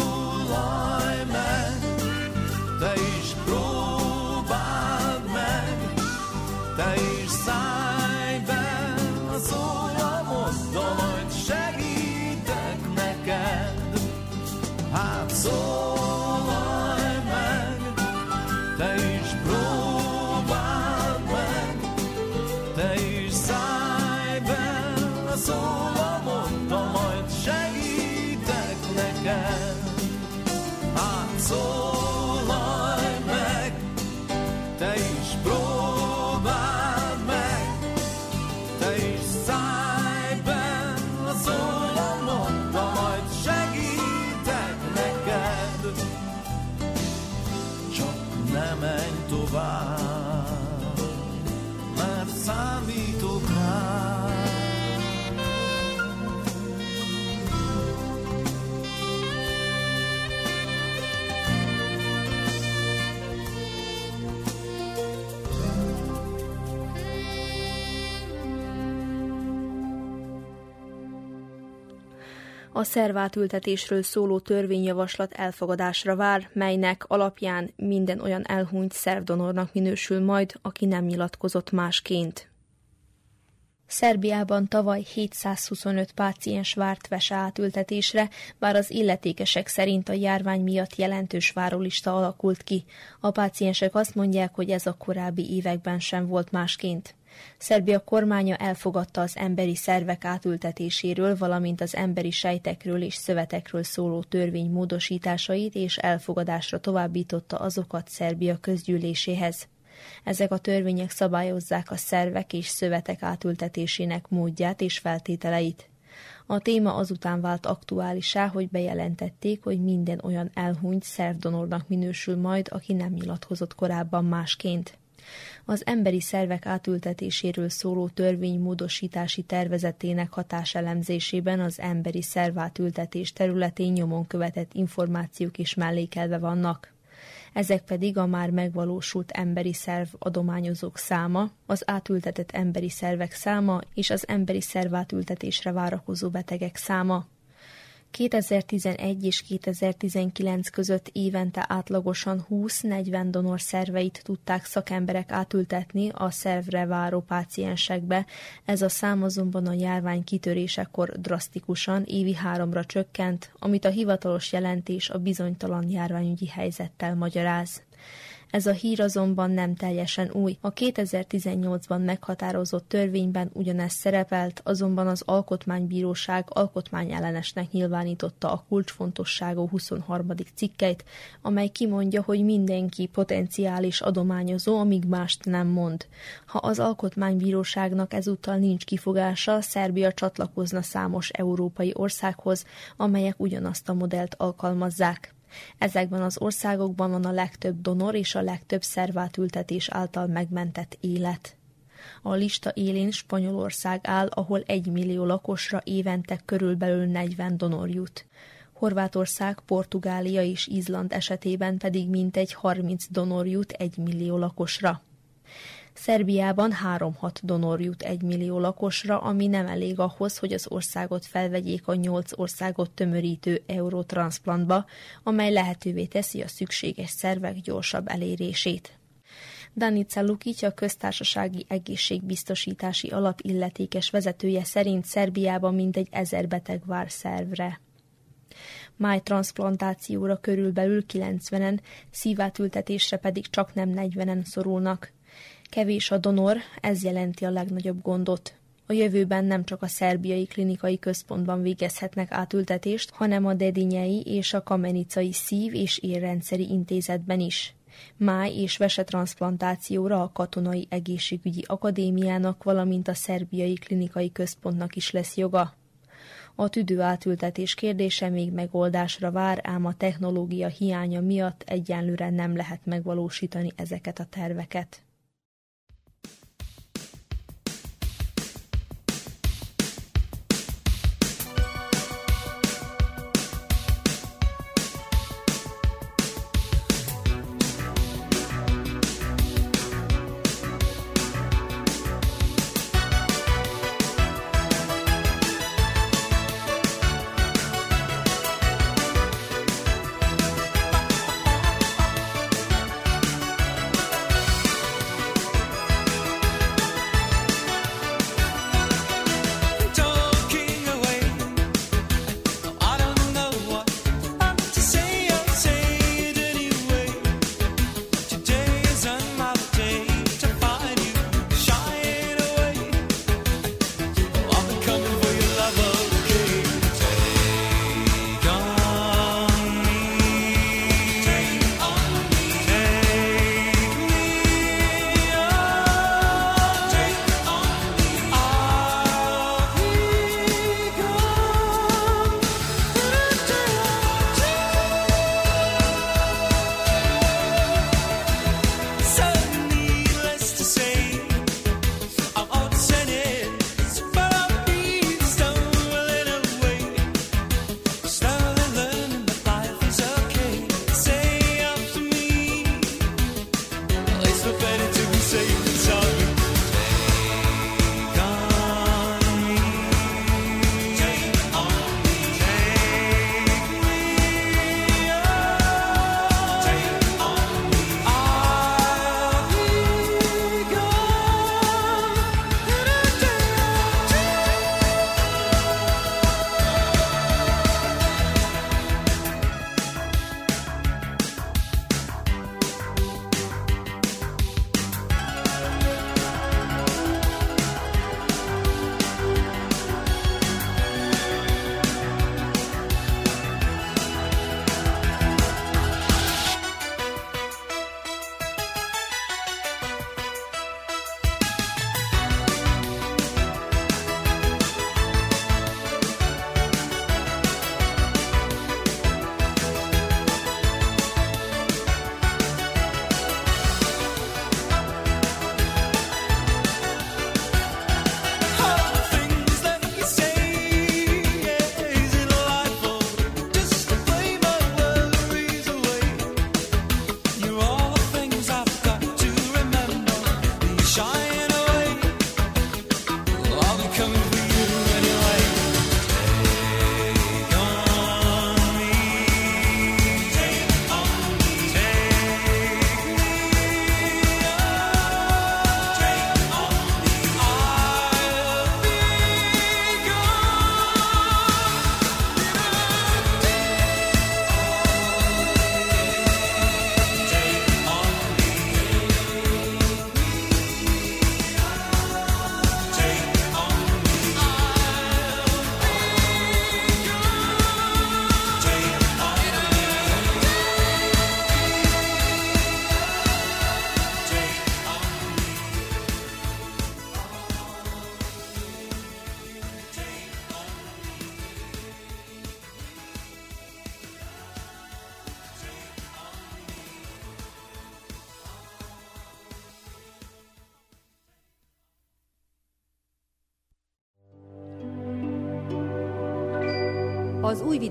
A szervátültetésről szóló törvényjavaslat elfogadásra vár, melynek alapján minden olyan elhunyt szervdonornak minősül majd, aki nem nyilatkozott másként. Szerbiában tavaly 725 páciens várt vese átültetésre, bár az illetékesek szerint a járvány miatt jelentős várólista alakult ki. A páciensek azt mondják, hogy ez a korábbi években sem volt másként. Szerbia kormánya elfogadta az emberi szervek átültetéséről, valamint az emberi sejtekről és szövetekről szóló törvény módosításait, és elfogadásra továbbította azokat Szerbia közgyűléséhez. Ezek a törvények szabályozzák a szervek és szövetek átültetésének módját és feltételeit. A téma azután vált aktuálisá, hogy bejelentették, hogy minden olyan elhunyt szervdonornak minősül majd, aki nem nyilatkozott korábban másként. Az emberi szervek átültetéséről szóló törvény módosítási tervezetének hatáselemzésében az emberi szervátültetés területén nyomon követett információk is mellékelve vannak ezek pedig a már megvalósult emberi szerv adományozók száma, az átültetett emberi szervek száma és az emberi szervátültetésre várakozó betegek száma. 2011 és 2019 között évente átlagosan 20-40 donor szerveit tudták szakemberek átültetni a szervre váró páciensekbe, ez a szám azonban a járvány kitörésekor drasztikusan évi háromra csökkent, amit a hivatalos jelentés a bizonytalan járványügyi helyzettel magyaráz. Ez a hír azonban nem teljesen új. A 2018-ban meghatározott törvényben ugyanez szerepelt, azonban az Alkotmánybíróság alkotmányellenesnek nyilvánította a kulcsfontosságú 23. cikkeit, amely kimondja, hogy mindenki potenciális adományozó, amíg mást nem mond. Ha az Alkotmánybíróságnak ezúttal nincs kifogása, Szerbia csatlakozna számos európai országhoz, amelyek ugyanazt a modellt alkalmazzák. Ezekben az országokban van a legtöbb donor és a legtöbb szervátültetés által megmentett élet. A lista élén Spanyolország áll, ahol egy millió lakosra évente körülbelül 40 donor jut. Horvátország, Portugália és Izland esetében pedig mintegy 30 donor jut egy millió lakosra. Szerbiában 3-6 donor jut 1 millió lakosra, ami nem elég ahhoz, hogy az országot felvegyék a 8 országot tömörítő eurotranszplantba, amely lehetővé teszi a szükséges szervek gyorsabb elérését. Danica Lukic, a köztársasági egészségbiztosítási alap illetékes vezetője szerint Szerbiában mintegy ezer beteg vár szervre májtranszplantációra körülbelül 90-en, szívátültetésre pedig csak nem 40-en szorulnak. Kevés a donor, ez jelenti a legnagyobb gondot. A jövőben nem csak a szerbiai klinikai központban végezhetnek átültetést, hanem a dedinyei és a kamenicai szív- és érrendszeri intézetben is. Máj és vesetranszplantációra a Katonai Egészségügyi Akadémiának, valamint a szerbiai klinikai központnak is lesz joga. A tüdő átültetés kérdése még megoldásra vár, ám a technológia hiánya miatt egyenlőre nem lehet megvalósítani ezeket a terveket.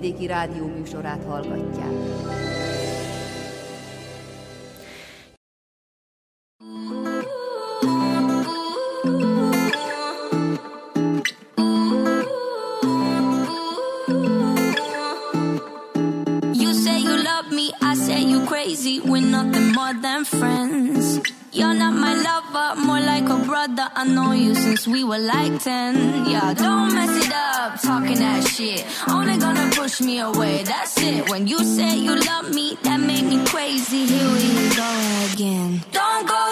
Újvidéki Rádió műsorát hallgatják. You say you love me, I say you crazy. We're nothing more than friends. You're not my lover, more like a brother. I know you since we were like 10. Yeah, don't mess it up, talking that shit. Only gonna push me away, that's it. When you say you love me, that made me crazy. Here we go again. Don't go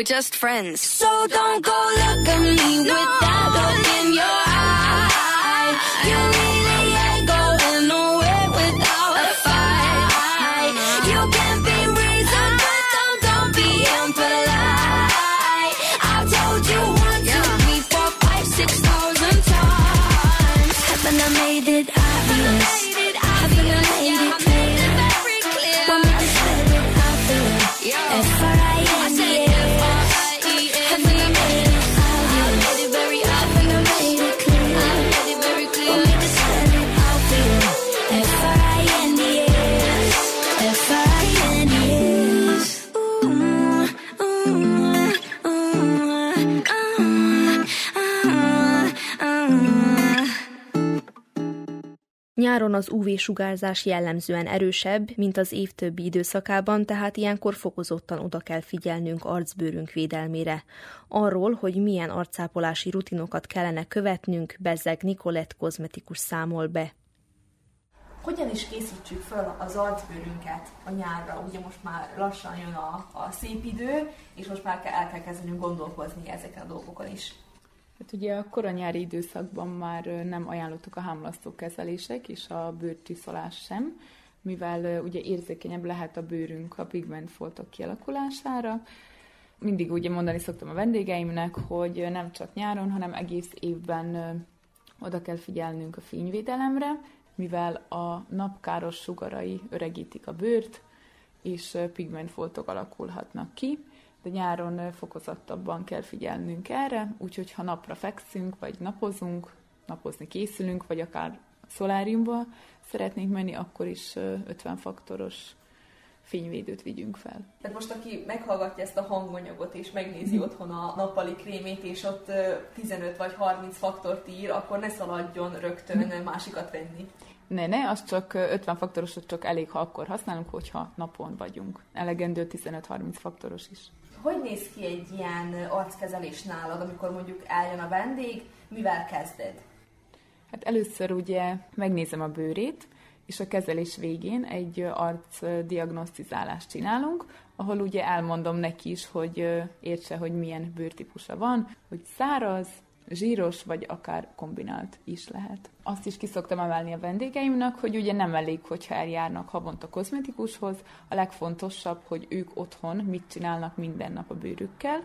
We're just friends. So don't go look at me with that look in your eye. You really ain't going nowhere without a fight. You can't be reasoned with them, don't be impolite. I've told you one, two, three, four, five, six thousand times. Haven't I made it obvious? Nyáron az UV-sugárzás jellemzően erősebb, mint az év többi időszakában, tehát ilyenkor fokozottan oda kell figyelnünk arcbőrünk védelmére. Arról, hogy milyen arcápolási rutinokat kellene követnünk, Bezzeg Nikolett kozmetikus számol be. Hogyan is készítsük fel az arcbőrünket a nyárra? Ugye most már lassan jön a, a szép idő, és most már el kell kezdenünk gondolkozni ezeken a dolgokon is. Hát ugye a koranyári időszakban már nem ajánlottuk a hámlasztó kezelések és a bőrcsiszolás sem, mivel ugye érzékenyebb lehet a bőrünk a pigmentfoltok kialakulására. Mindig ugye mondani szoktam a vendégeimnek, hogy nem csak nyáron, hanem egész évben oda kell figyelnünk a fényvédelemre, mivel a napkáros sugarai öregítik a bőrt, és pigmentfoltok alakulhatnak ki de nyáron fokozottabban kell figyelnünk erre, úgyhogy ha napra fekszünk, vagy napozunk, napozni készülünk, vagy akár szoláriumba szeretnénk menni, akkor is ö, 50 faktoros fényvédőt vigyünk fel. Tehát most, aki meghallgatja ezt a hanganyagot, és megnézi otthon a nappali krémét, és ott ö, 15 vagy 30 faktort ír, akkor ne szaladjon rögtön másikat venni. Ne, ne, az csak ö, 50 faktorosot csak elég, ha akkor használunk, hogyha napon vagyunk. Elegendő 15-30 faktoros is. Hogy néz ki egy ilyen arckezelés nálad, amikor mondjuk eljön a vendég, mivel kezded? Hát először ugye megnézem a bőrét, és a kezelés végén egy arcdiagnosztizálást csinálunk, ahol ugye elmondom neki is, hogy értse, hogy milyen bőrtípusa van, hogy száraz, zsíros, vagy akár kombinált is lehet. Azt is kiszoktam emelni a vendégeimnek, hogy ugye nem elég, hogyha eljárnak havonta kozmetikushoz, a legfontosabb, hogy ők otthon mit csinálnak minden nap a bőrükkel.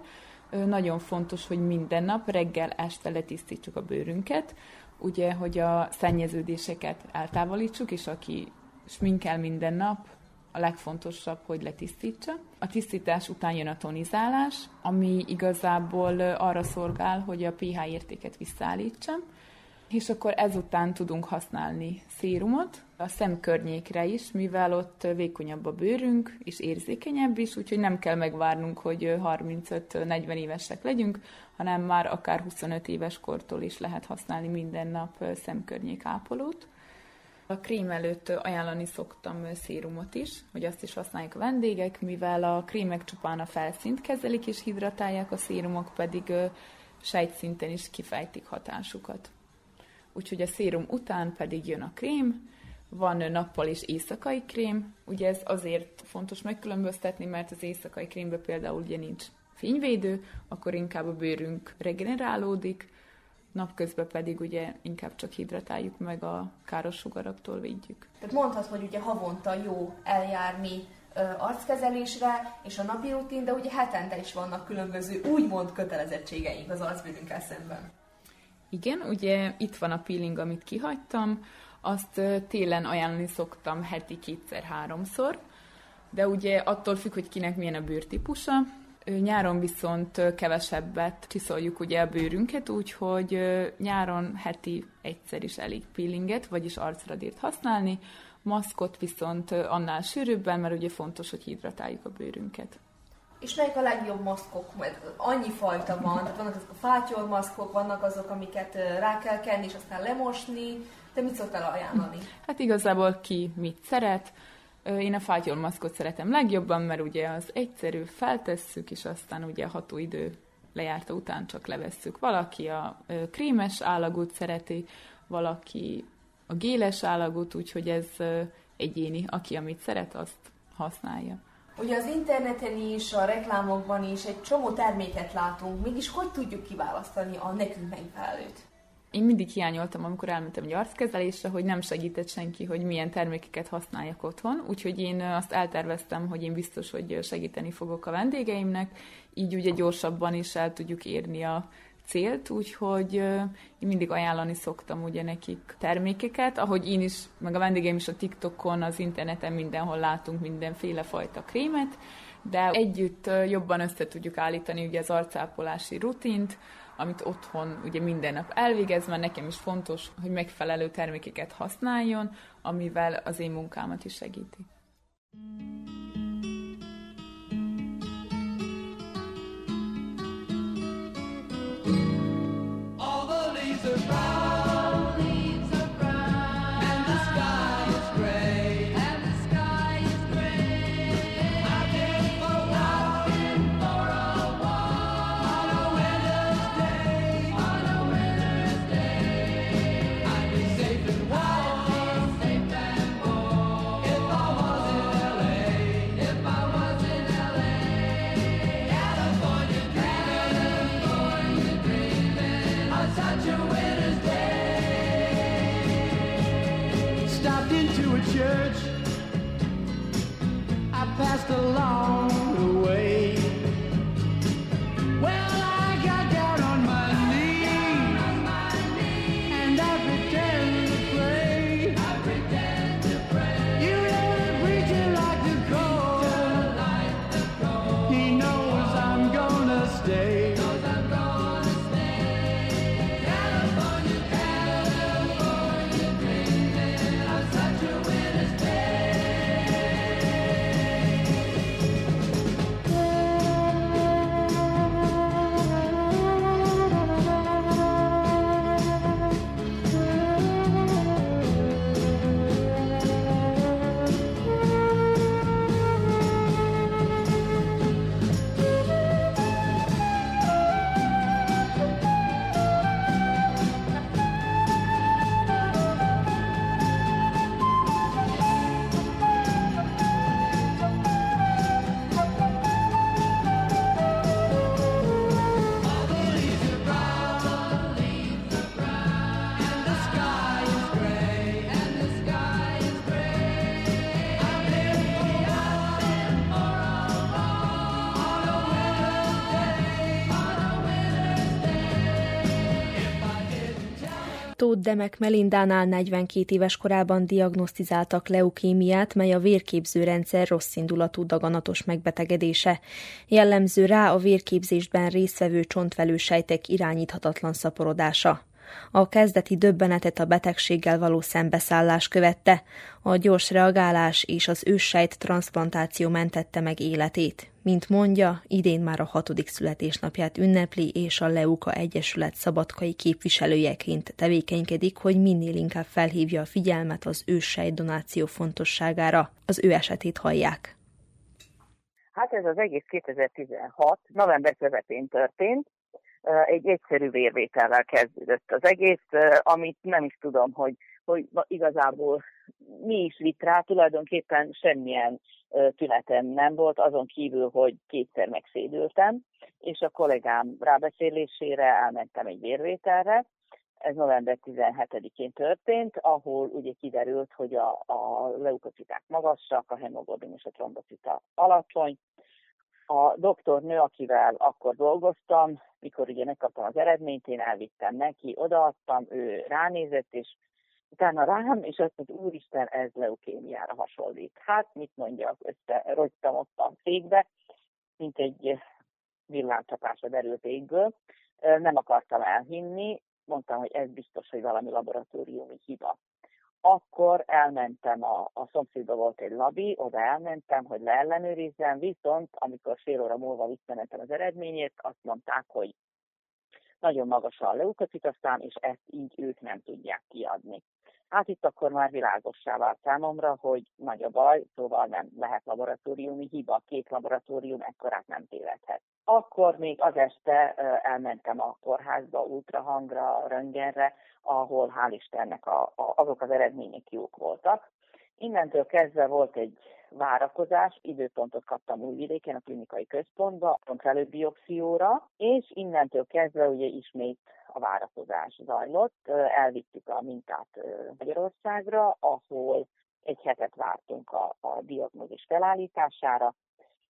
Nagyon fontos, hogy minden nap reggel, este letisztítsuk a bőrünket, ugye, hogy a szennyeződéseket eltávolítsuk, és aki sminkel minden nap, a legfontosabb, hogy letisztítsa. A tisztítás után jön a tonizálás, ami igazából arra szolgál, hogy a pH értéket visszaállítsa, és akkor ezután tudunk használni szérumot, a szemkörnyékre is, mivel ott vékonyabb a bőrünk, és érzékenyebb is, úgyhogy nem kell megvárnunk, hogy 35-40 évesek legyünk, hanem már akár 25 éves kortól is lehet használni minden nap szemkörnyék ápolót. A krém előtt ajánlani szoktam szérumot is, hogy azt is használják a vendégek, mivel a krémek csupán a felszínt kezelik és hidratálják, a szérumok pedig sejtszinten is kifejtik hatásukat. Úgyhogy a szérum után pedig jön a krém, van nappal és éjszakai krém, ugye ez azért fontos megkülönböztetni, mert az éjszakai krémben például ugye nincs fényvédő, akkor inkább a bőrünk regenerálódik, napközben pedig ugye inkább csak hidratáljuk meg a káros sugaraktól védjük. Tehát mondhat, hogy ugye havonta jó eljárni ö, arckezelésre és a napi rutin, de ugye hetente is vannak különböző úgymond kötelezettségeink az arcbőrünkkel szemben. Igen, ugye itt van a peeling, amit kihagytam, azt télen ajánlani szoktam heti kétszer-háromszor, de ugye attól függ, hogy kinek milyen a bőrtípusa, Nyáron viszont kevesebbet csiszoljuk ugye a bőrünket, úgyhogy nyáron heti egyszer is elég peelinget, vagyis arcradírt használni, maszkot viszont annál sűrűbben, mert ugye fontos, hogy hidratáljuk a bőrünket. És melyik a legjobb maszkok? Mert annyi fajta van, tehát vannak azok a fátyor maszkok, vannak azok, amiket rá kell kenni, és aztán lemosni. Te mit szoktál ajánlani? Hát igazából ki mit szeret. Én a fátyolmaszkot szeretem legjobban, mert ugye az egyszerű, feltesszük, és aztán ugye a hatóidő lejárta után csak levesszük. Valaki a krémes állagút szereti, valaki a géles állagút, úgyhogy ez egyéni. Aki amit szeret, azt használja. Ugye az interneten is, a reklámokban is egy csomó terméket látunk, mégis hogy tudjuk kiválasztani a nekünk megfelelőt? Én mindig hiányoltam, amikor elmentem egy arckezelésre, hogy nem segített senki, hogy milyen termékeket használjak otthon, úgyhogy én azt elterveztem, hogy én biztos, hogy segíteni fogok a vendégeimnek, így ugye gyorsabban is el tudjuk érni a célt, úgyhogy én mindig ajánlani szoktam ugye nekik termékeket, ahogy én is, meg a vendégeim is a TikTokon, az interneten mindenhol látunk mindenféle fajta krémet, de együtt jobban össze tudjuk állítani ugye az arcápolási rutint, amit otthon ugye minden nap elvégez, mert nekem is fontos, hogy megfelelő termékeket használjon, amivel az én munkámat is segíti. Demek Melindánál 42 éves korában diagnosztizáltak leukémiát, mely a vérképzőrendszer rosszindulatú daganatos megbetegedése. Jellemző rá a vérképzésben résztvevő csontvelő sejtek irányíthatatlan szaporodása. A kezdeti döbbenetet a betegséggel való szembeszállás követte, a gyors reagálás és az őssejt transplantáció mentette meg életét. Mint mondja, idén már a hatodik születésnapját ünnepli, és a Leuka Egyesület szabadkai képviselőjeként tevékenykedik, hogy minél inkább felhívja a figyelmet az őssejt donáció fontosságára. Az ő esetét hallják. Hát ez az egész 2016. november közepén történt, egy egyszerű vérvétellel kezdődött az egész, amit nem is tudom, hogy, hogy igazából mi is vitt rá, tulajdonképpen semmilyen tünetem nem volt, azon kívül, hogy kétszer megszédültem, és a kollégám rábeszélésére elmentem egy vérvételre, ez november 17-én történt, ahol ugye kiderült, hogy a, a leukociták magasak, a hemoglobin és a trombocita alacsony, a doktornő, akivel akkor dolgoztam, mikor ugye megkaptam az eredményt, én elvittem neki, odaadtam, ő ránézett, és utána rám, és azt mondta, úristen, ez leukémiára hasonlít. Hát, mit mondjak, összerogytam ott a székbe, mint egy villámcsapásra derült égből. Nem akartam elhinni, mondtam, hogy ez biztos, hogy valami laboratóriumi hiba akkor elmentem, a, a szomszédba volt egy labi, oda elmentem, hogy leellenőrizzem, viszont amikor fél óra múlva visszamentem az eredményét, azt mondták, hogy nagyon magas a leukocitaszám, és ezt így ők nem tudják kiadni. Hát itt akkor már világossá vált számomra, hogy nagy a baj, szóval nem lehet laboratóriumi hiba, két laboratórium ekkorát nem tévedhet. Akkor még az este elmentem a kórházba, ultrahangra, röntgenre, ahol hál' Istennek a, a, azok az eredmények jók voltak. Innentől kezdve volt egy várakozás, időpontot kaptam Újvidéken, a klinikai központba, kontrollő biopszióra, és innentől kezdve ugye ismét a várakozás zajlott. Elvittük a mintát Magyarországra, ahol egy hetet vártunk a, a diagnózis felállítására,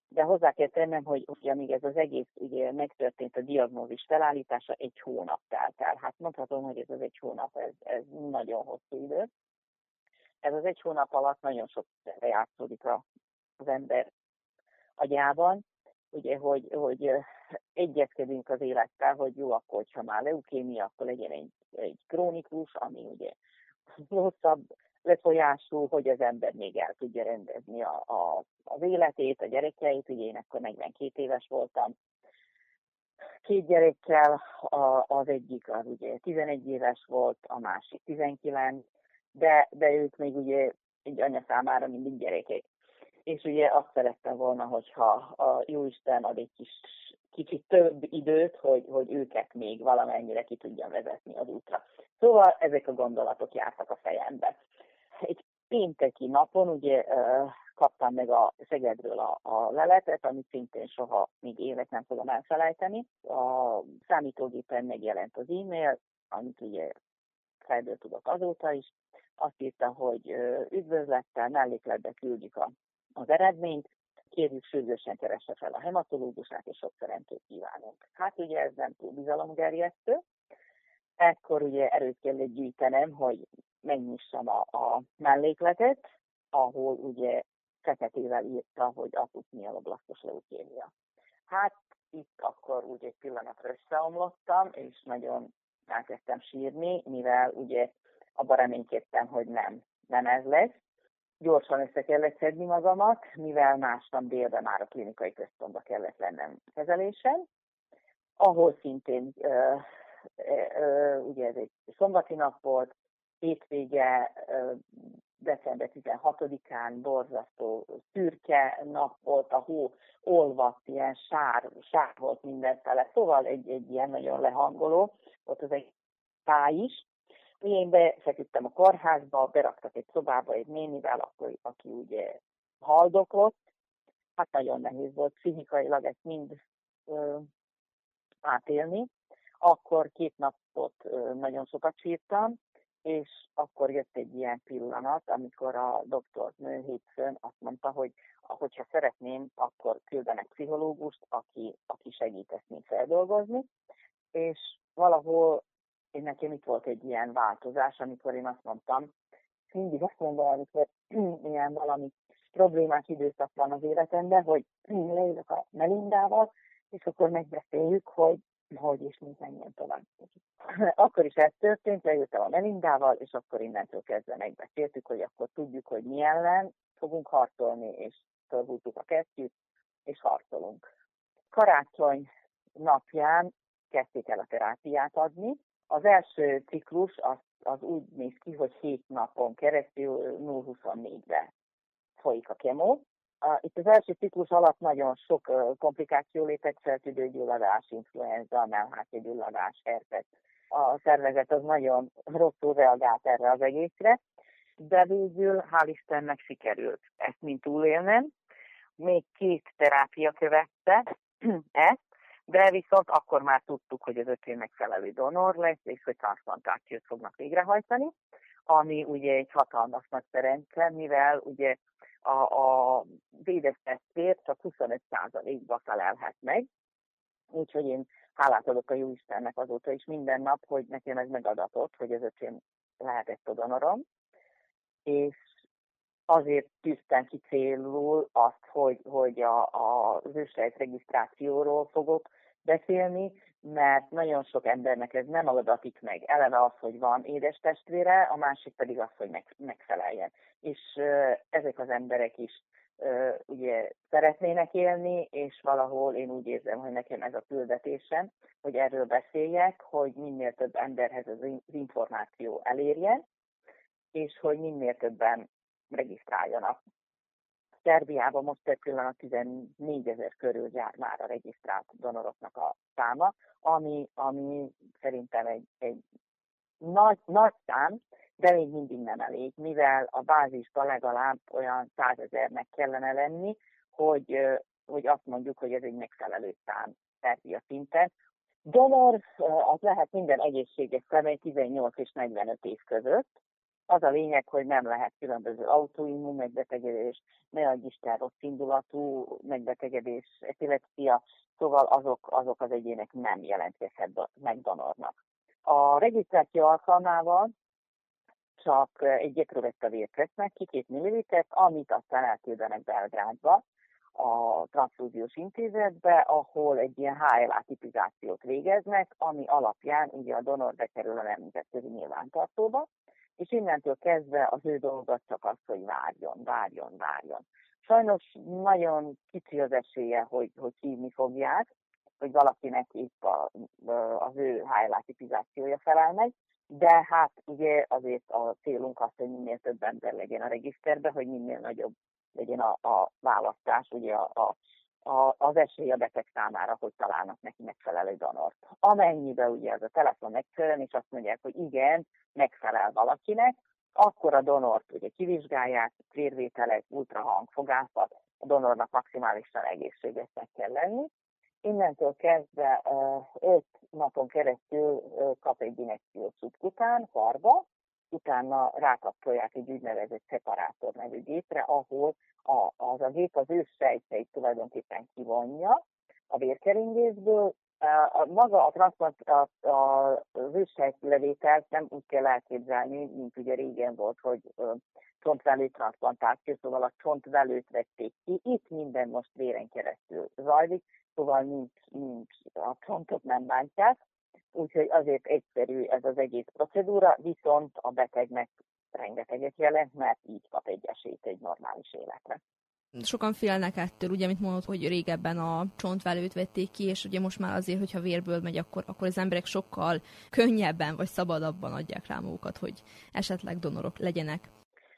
de hozzá kell tennem, hogy ugye amíg ez az egész ugye megtörtént a diagnózis felállítása, egy hónap telt el. Hát mondhatom, hogy ez az egy hónap, ez, ez nagyon hosszú idő. Ez az egy hónap alatt nagyon sok játszódik a, az ember agyában, ugye, hogy, hogy egyezkedünk az élettel, hogy jó, akkor, ha már leukémia, akkor legyen egy, egy krónikus, ami ugye hosszabb lefolyású, hogy az ember még el tudja rendezni a, a, az életét, a gyerekeit, ugye én akkor 42 éves voltam, két gyerekkel, a, az egyik az ugye 11 éves volt, a másik 19, de, de ők még ugye egy anya számára mindig gyerekek. És ugye azt szerettem volna, hogyha a Jóisten ad egy kis, kicsit több időt, hogy, hogy őket még valamennyire ki tudjam vezetni az útra. Szóval ezek a gondolatok jártak a fejembe egy pénteki napon ugye kaptam meg a Szegedről a, a leletet, amit szintén soha még évet nem fogom elfelejteni. A számítógépen megjelent az e-mail, amit ugye fejből tudok azóta is. Azt írta, hogy üdvözlettel, mellékletbe küldjük a, az eredményt, kérjük sürgősen keresse fel a hematológusát, és sok szerencsét kívánunk. Hát ugye ez nem túl bizalomgerjesztő. Ekkor ugye erőt kellett gyűjtenem, hogy megnyissam a, a mellékletet, ahol ugye feketével írta, hogy akut mieloblasztos leukémia. Hát itt akkor úgy egy pillanatra összeomlottam, és nagyon elkezdtem sírni, mivel ugye abban reménykedtem, hogy nem, nem ez lesz. Gyorsan össze kellett szedni magamat, mivel másnap délben már a klinikai központba kellett lennem kezelésen, ahol szintén uh, uh, ugye ez egy szombati nap volt, hétvége, december 16-án borzasztó szürke nap volt, a hó olvadt, ilyen sár, sár volt mindenfele, szóval egy, egy ilyen nagyon lehangoló, volt az egy táj is. Én befeküdtem a kórházba, beraktak egy szobába egy nénivel, akkor, aki ugye haldoklott. Hát nagyon nehéz volt pszichikailag ezt mind ö, átélni. Akkor két napot ö, nagyon sokat sírtam, és akkor jött egy ilyen pillanat, amikor a doktornő hétfőn azt mondta, hogy hogyha szeretném, akkor küldenek pszichológust, aki, aki segít ezt mind feldolgozni, és valahol én nekem itt volt egy ilyen változás, amikor én azt mondtam, mindig azt mondom, amikor *clears throat* ilyen valami problémás időszak van az életemben, hogy *clears throat* leülök a Melindával, és akkor megbeszéljük, hogy hogy és mint menjen tovább. Akkor is ez történt, leültem a Melindával, és akkor innentől kezdve megbeszéltük, hogy akkor tudjuk, hogy mi ellen fogunk harcolni, és fölhúztuk a kesztyűt, és harcolunk. Karácsony napján kezdték el a terápiát adni. Az első ciklus az, az úgy néz ki, hogy 7 napon keresztül 0-24-be folyik a kemó. Itt az első ciklus alatt nagyon sok komplikáció lépett fel, tüdőgyulladás, influenza, mellhátgyulladás, herpes. A szervezet az nagyon rosszul reagált erre az egészre, de végül hál' Istennek sikerült ezt mind túlélnem. Még két terápia követte *clears throat* ezt, de viszont akkor már tudtuk, hogy az ötén megfelelő donor lesz, és hogy transplantációt fognak végrehajtani, ami ugye egy hatalmas nagy szerencse, mivel ugye a, a védes testvér csak 25%-ba felelhet meg, úgyhogy én hálát adok a jó Istennek azóta is minden nap, hogy nekem ez megadatott, hogy az öcsém lehetett a donorom, és azért tűztem ki célul azt, hogy, hogy a, a, az ősrejt regisztrációról fogok beszélni, mert nagyon sok embernek ez nem adatik meg. Eleve az, hogy van édes testvére, a másik pedig az, hogy meg, megfeleljen. És ezek az emberek is ugye szeretnének élni, és valahol én úgy érzem, hogy nekem ez a küldetésem, hogy erről beszéljek, hogy minél több emberhez az információ elérjen, és hogy minél többen regisztráljanak. Szerbiában most per pillanat 14 ezer körül jár már a regisztrált donoroknak a száma, ami, ami szerintem egy, egy nagy, nagy szám, de még mindig nem elég, mivel a bázisban legalább olyan 100 ezernek kellene lenni, hogy, hogy azt mondjuk, hogy ez egy megfelelő szám Szerbia szinten. Donor az lehet minden egészséges személy 18 és 45 év között, az a lényeg, hogy nem lehet különböző autoimmun megbetegedés, ne adj Isten rossz indulatú megbetegedés, epilepsia, szóval azok, azok az egyének nem jelentkezhet meg donornak. A regisztráció alkalmával csak egy a vért vesznek ki, két millilitert, amit aztán elküldenek Belgrádba, a transfúziós intézetbe, ahol egy ilyen HLA tipizációt végeznek, ami alapján ugye a donor bekerül a nemzetközi nyilvántartóba, és innentől kezdve az ő dolga csak az, hogy várjon, várjon, várjon. Sajnos nagyon kicsi az esélye, hogy, hogy hívni fogják, hogy valakinek itt a, az ő HLA tipizációja felel meg, de hát ugye azért a célunk az, hogy minél több ember legyen a regiszterbe, hogy minél nagyobb legyen a, a választás, ugye a, a, a, az esély a beteg számára, hogy találnak neki megfelelő donort. Amennyiben ugye ez a telefon megfelel, és azt mondják, hogy igen, megfelel valakinek, akkor a donort ugye kivizsgálják, vérvételek, ultrahang, fogászat, a donornak maximálisan egészségesnek kell lenni. Innentől kezdve 5 napon keresztül kap egy injekciót szubkután, karba, utána rákapcsolják egy úgynevezett szeparátor nevű gépre, ahol a, az a gép az ős sejteit tulajdonképpen kivonja a vérkeringésből, a, maga a transzplant, a, a, az őssejtlevételt nem úgy kell elképzelni, mint ugye régen volt, hogy csontvelő transplantáció, szóval a csontvelőt vették ki. Itt minden most véren keresztül zajlik, szóval nincs, nincs a csontot nem bántják, úgyhogy azért egyszerű ez az egész procedúra, viszont a betegnek rengeteget jelent, mert így kap egy esélyt egy normális életre. Sokan félnek ettől, ugye, amit mondod, hogy régebben a csontvelőt vették ki, és ugye most már azért, hogyha vérből megy, akkor, akkor az emberek sokkal könnyebben vagy szabadabban adják rá magukat, hogy esetleg donorok legyenek.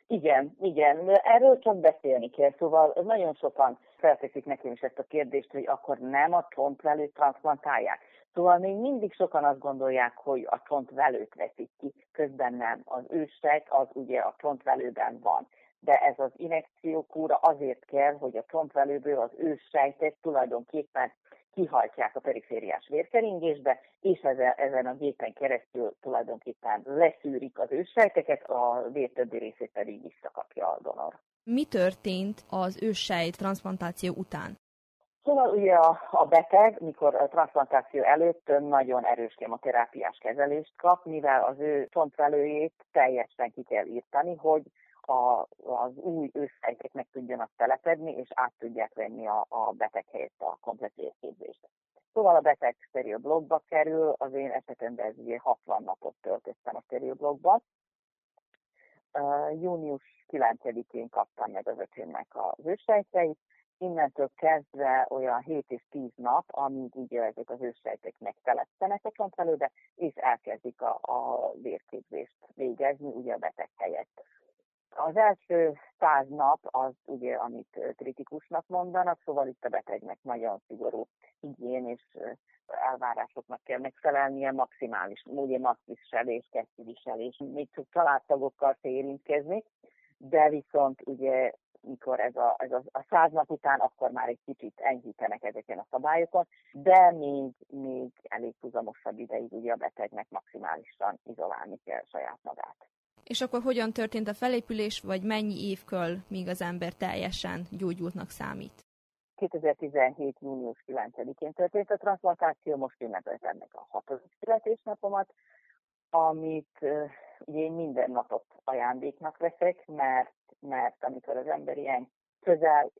Igen, igen, erről csak beszélni kell, szóval nagyon sokan felteszik nekem is ezt a kérdést, hogy akkor nem a csontvelőt transplantálják. Szóval még mindig sokan azt gondolják, hogy a csontvelőt veszik ki, közben nem. Az őssejt az ugye a csontvelőben van de ez az injekciókúra azért kell, hogy a csontvelőből az őssejtet tulajdonképpen kihajtják a perifériás vérkeringésbe, és ezen, ezen a gépen keresztül tulajdonképpen leszűrik az őssejteket, a vér többi részét pedig visszakapja a donor. Mi történt az őssejt transplantáció után? Szóval ugye a, a beteg, mikor a transplantáció előtt nagyon erős kemoterápiás kezelést kap, mivel az ő csontvelőjét teljesen ki kell írtani, hogy a, az új őszhelyek meg tudjanak telepedni, és át tudják venni a, a beteg helyett a komplet vérképzést. Szóval a beteg steril blokkba kerül, az én esetemben ez ugye 60 napot töltöttem a steril. Uh, június 9-én kaptam meg az öcsémnek az őssejteit, innentől kezdve olyan 7 és 10 nap, amíg ugye ezek az őssejtek megtelepszenek a csontvelőbe, és elkezdik a, a vérképzést végezni, ugye a beteg helyett. Az első száz nap az ugye, amit kritikusnak mondanak, szóval itt a betegnek nagyon szigorú higién és elvárásoknak kell megfelelnie, maximális, ugye maszkviselés, kesztyűviselés, még csak családtagokkal érintkezni, de viszont ugye mikor ez a, ez a, a száz nap után, akkor már egy kicsit enyhítenek ezeken a szabályokon, de még, még elég húzamosabb ideig ugye a betegnek maximálisan izolálni kell saját magát. És akkor hogyan történt a felépülés, vagy mennyi év kell, míg az ember teljesen gyógyultnak számít? 2017. június 9-én történt a transplantáció, most ünnepeltem ennek a hatodik születésnapomat, amit ugye én minden napot ajándéknak veszek, mert, mert amikor az ember ilyen közel,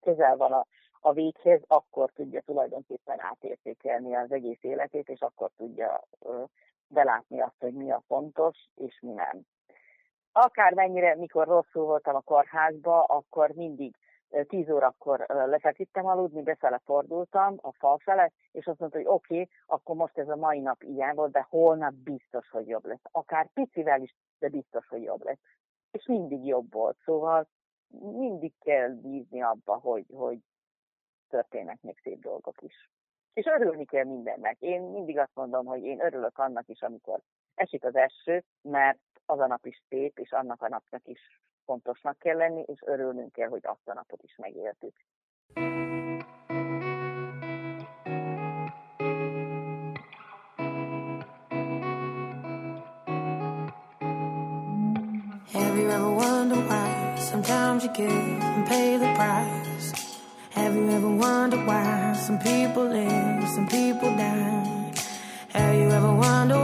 közel van a, a véghez, akkor tudja tulajdonképpen átértékelni az egész életét, és akkor tudja uh, belátni azt, hogy mi a fontos, és mi nem. Akármennyire, mikor rosszul voltam a kórházba, akkor mindig 10 órakor lefeküdtem aludni, befele fordultam a fal fele, és azt mondta, hogy oké, okay, akkor most ez a mai nap ilyen volt, de holnap biztos, hogy jobb lesz. Akár picivel is, de biztos, hogy jobb lesz. És mindig jobb volt, szóval mindig kell bízni abba, hogy, hogy történnek még szép dolgok is. És örülni kell mindennek. Én mindig azt mondom, hogy én örülök annak is, amikor esik az eső, mert az a nap is szép, és annak a napnak is fontosnak kell lenni, és örülnünk kell, hogy azt a napot is megéltük. Have you ever wondered why sometimes you give and pay the price? Have you ever wondered why some people live, some people die? Have you ever wondered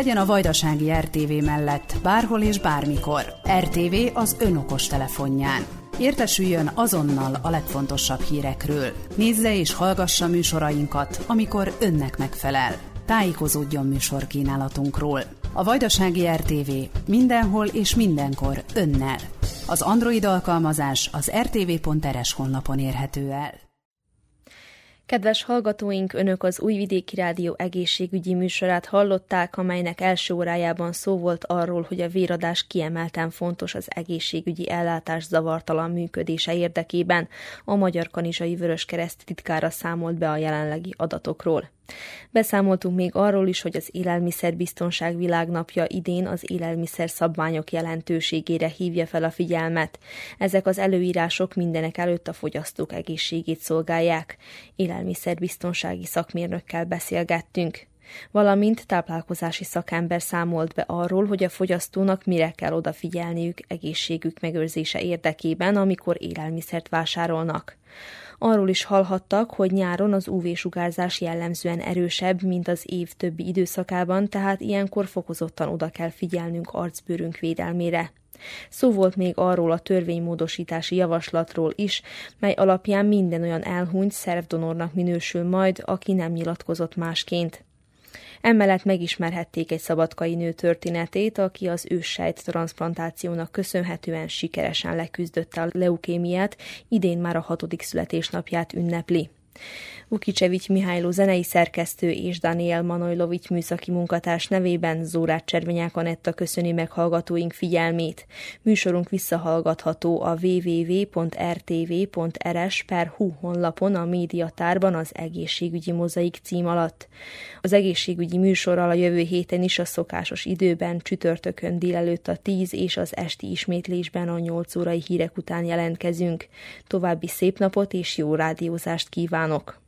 Legyen a Vajdasági RTV mellett bárhol és bármikor. RTV az önokos telefonján. Értesüljön azonnal a legfontosabb hírekről. Nézze és hallgassa műsorainkat, amikor önnek megfelel. Tájékozódjon műsorkínálatunkról. A Vajdasági RTV mindenhol és mindenkor önnel. Az Android alkalmazás az rtv.rs honlapon érhető el. Kedves hallgatóink, Önök az Újvidéki Rádió egészségügyi műsorát hallották, amelynek első órájában szó volt arról, hogy a véradás kiemelten fontos az egészségügyi ellátás zavartalan működése érdekében. A Magyar Kanizsai Vöröskereszt titkára számolt be a jelenlegi adatokról. Beszámoltunk még arról is, hogy az Élelmiszerbiztonság Világnapja idén az élelmiszer szabványok jelentőségére hívja fel a figyelmet. Ezek az előírások mindenek előtt a fogyasztók egészségét szolgálják. Élelmiszerbiztonsági szakmérnökkel beszélgettünk valamint táplálkozási szakember számolt be arról, hogy a fogyasztónak mire kell odafigyelniük egészségük megőrzése érdekében, amikor élelmiszert vásárolnak. Arról is hallhattak, hogy nyáron az UV-sugárzás jellemzően erősebb, mint az év többi időszakában, tehát ilyenkor fokozottan oda kell figyelnünk arcbőrünk védelmére. Szó volt még arról a törvénymódosítási javaslatról is, mely alapján minden olyan elhunyt szervdonornak minősül majd, aki nem nyilatkozott másként. Emellett megismerhették egy szabadkai nő történetét, aki az őssejt transplantációnak köszönhetően sikeresen leküzdötte a leukémiát, idén már a hatodik születésnapját ünnepli. Vukicevics Mihályló zenei szerkesztő és Daniel Manojlovics műszaki munkatárs nevében Zórát Cservenyák Anetta köszöni meg hallgatóink figyelmét. Műsorunk visszahallgatható a www.rtv.rs per hu honlapon a médiatárban az egészségügyi mozaik cím alatt. Az egészségügyi műsorral a jövő héten is a szokásos időben csütörtökön délelőtt a 10 és az esti ismétlésben a 8 órai hírek után jelentkezünk. További szép napot és jó rádiózást kívánok! ранок.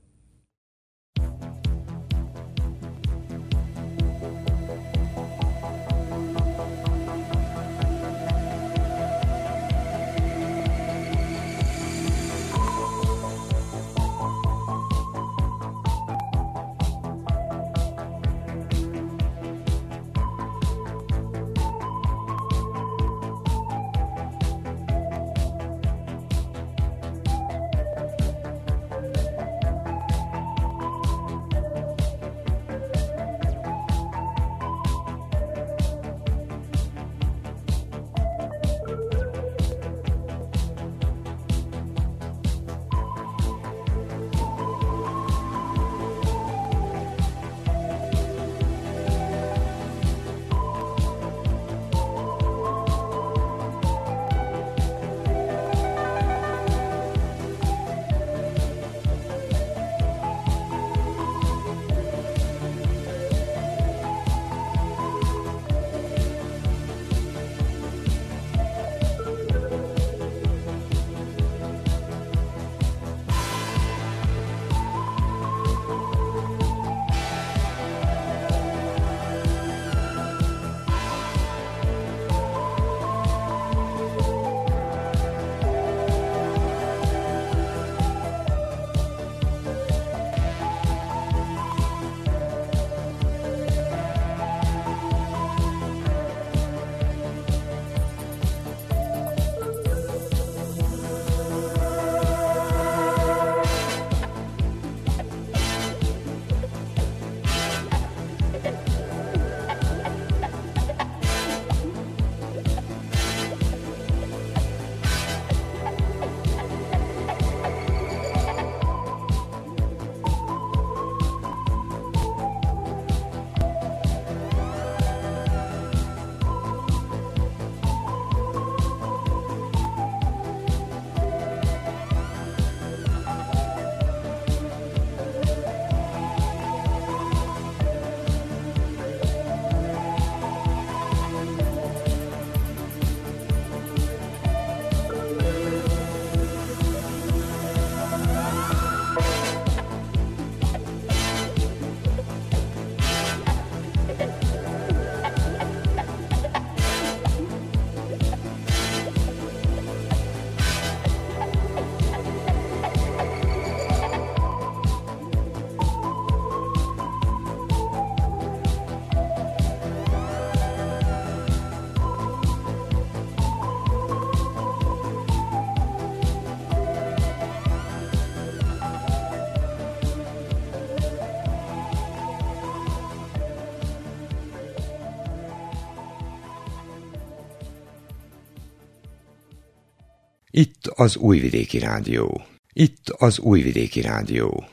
Itt az Újvidéki Rádió. Itt az Újvidéki Rádió.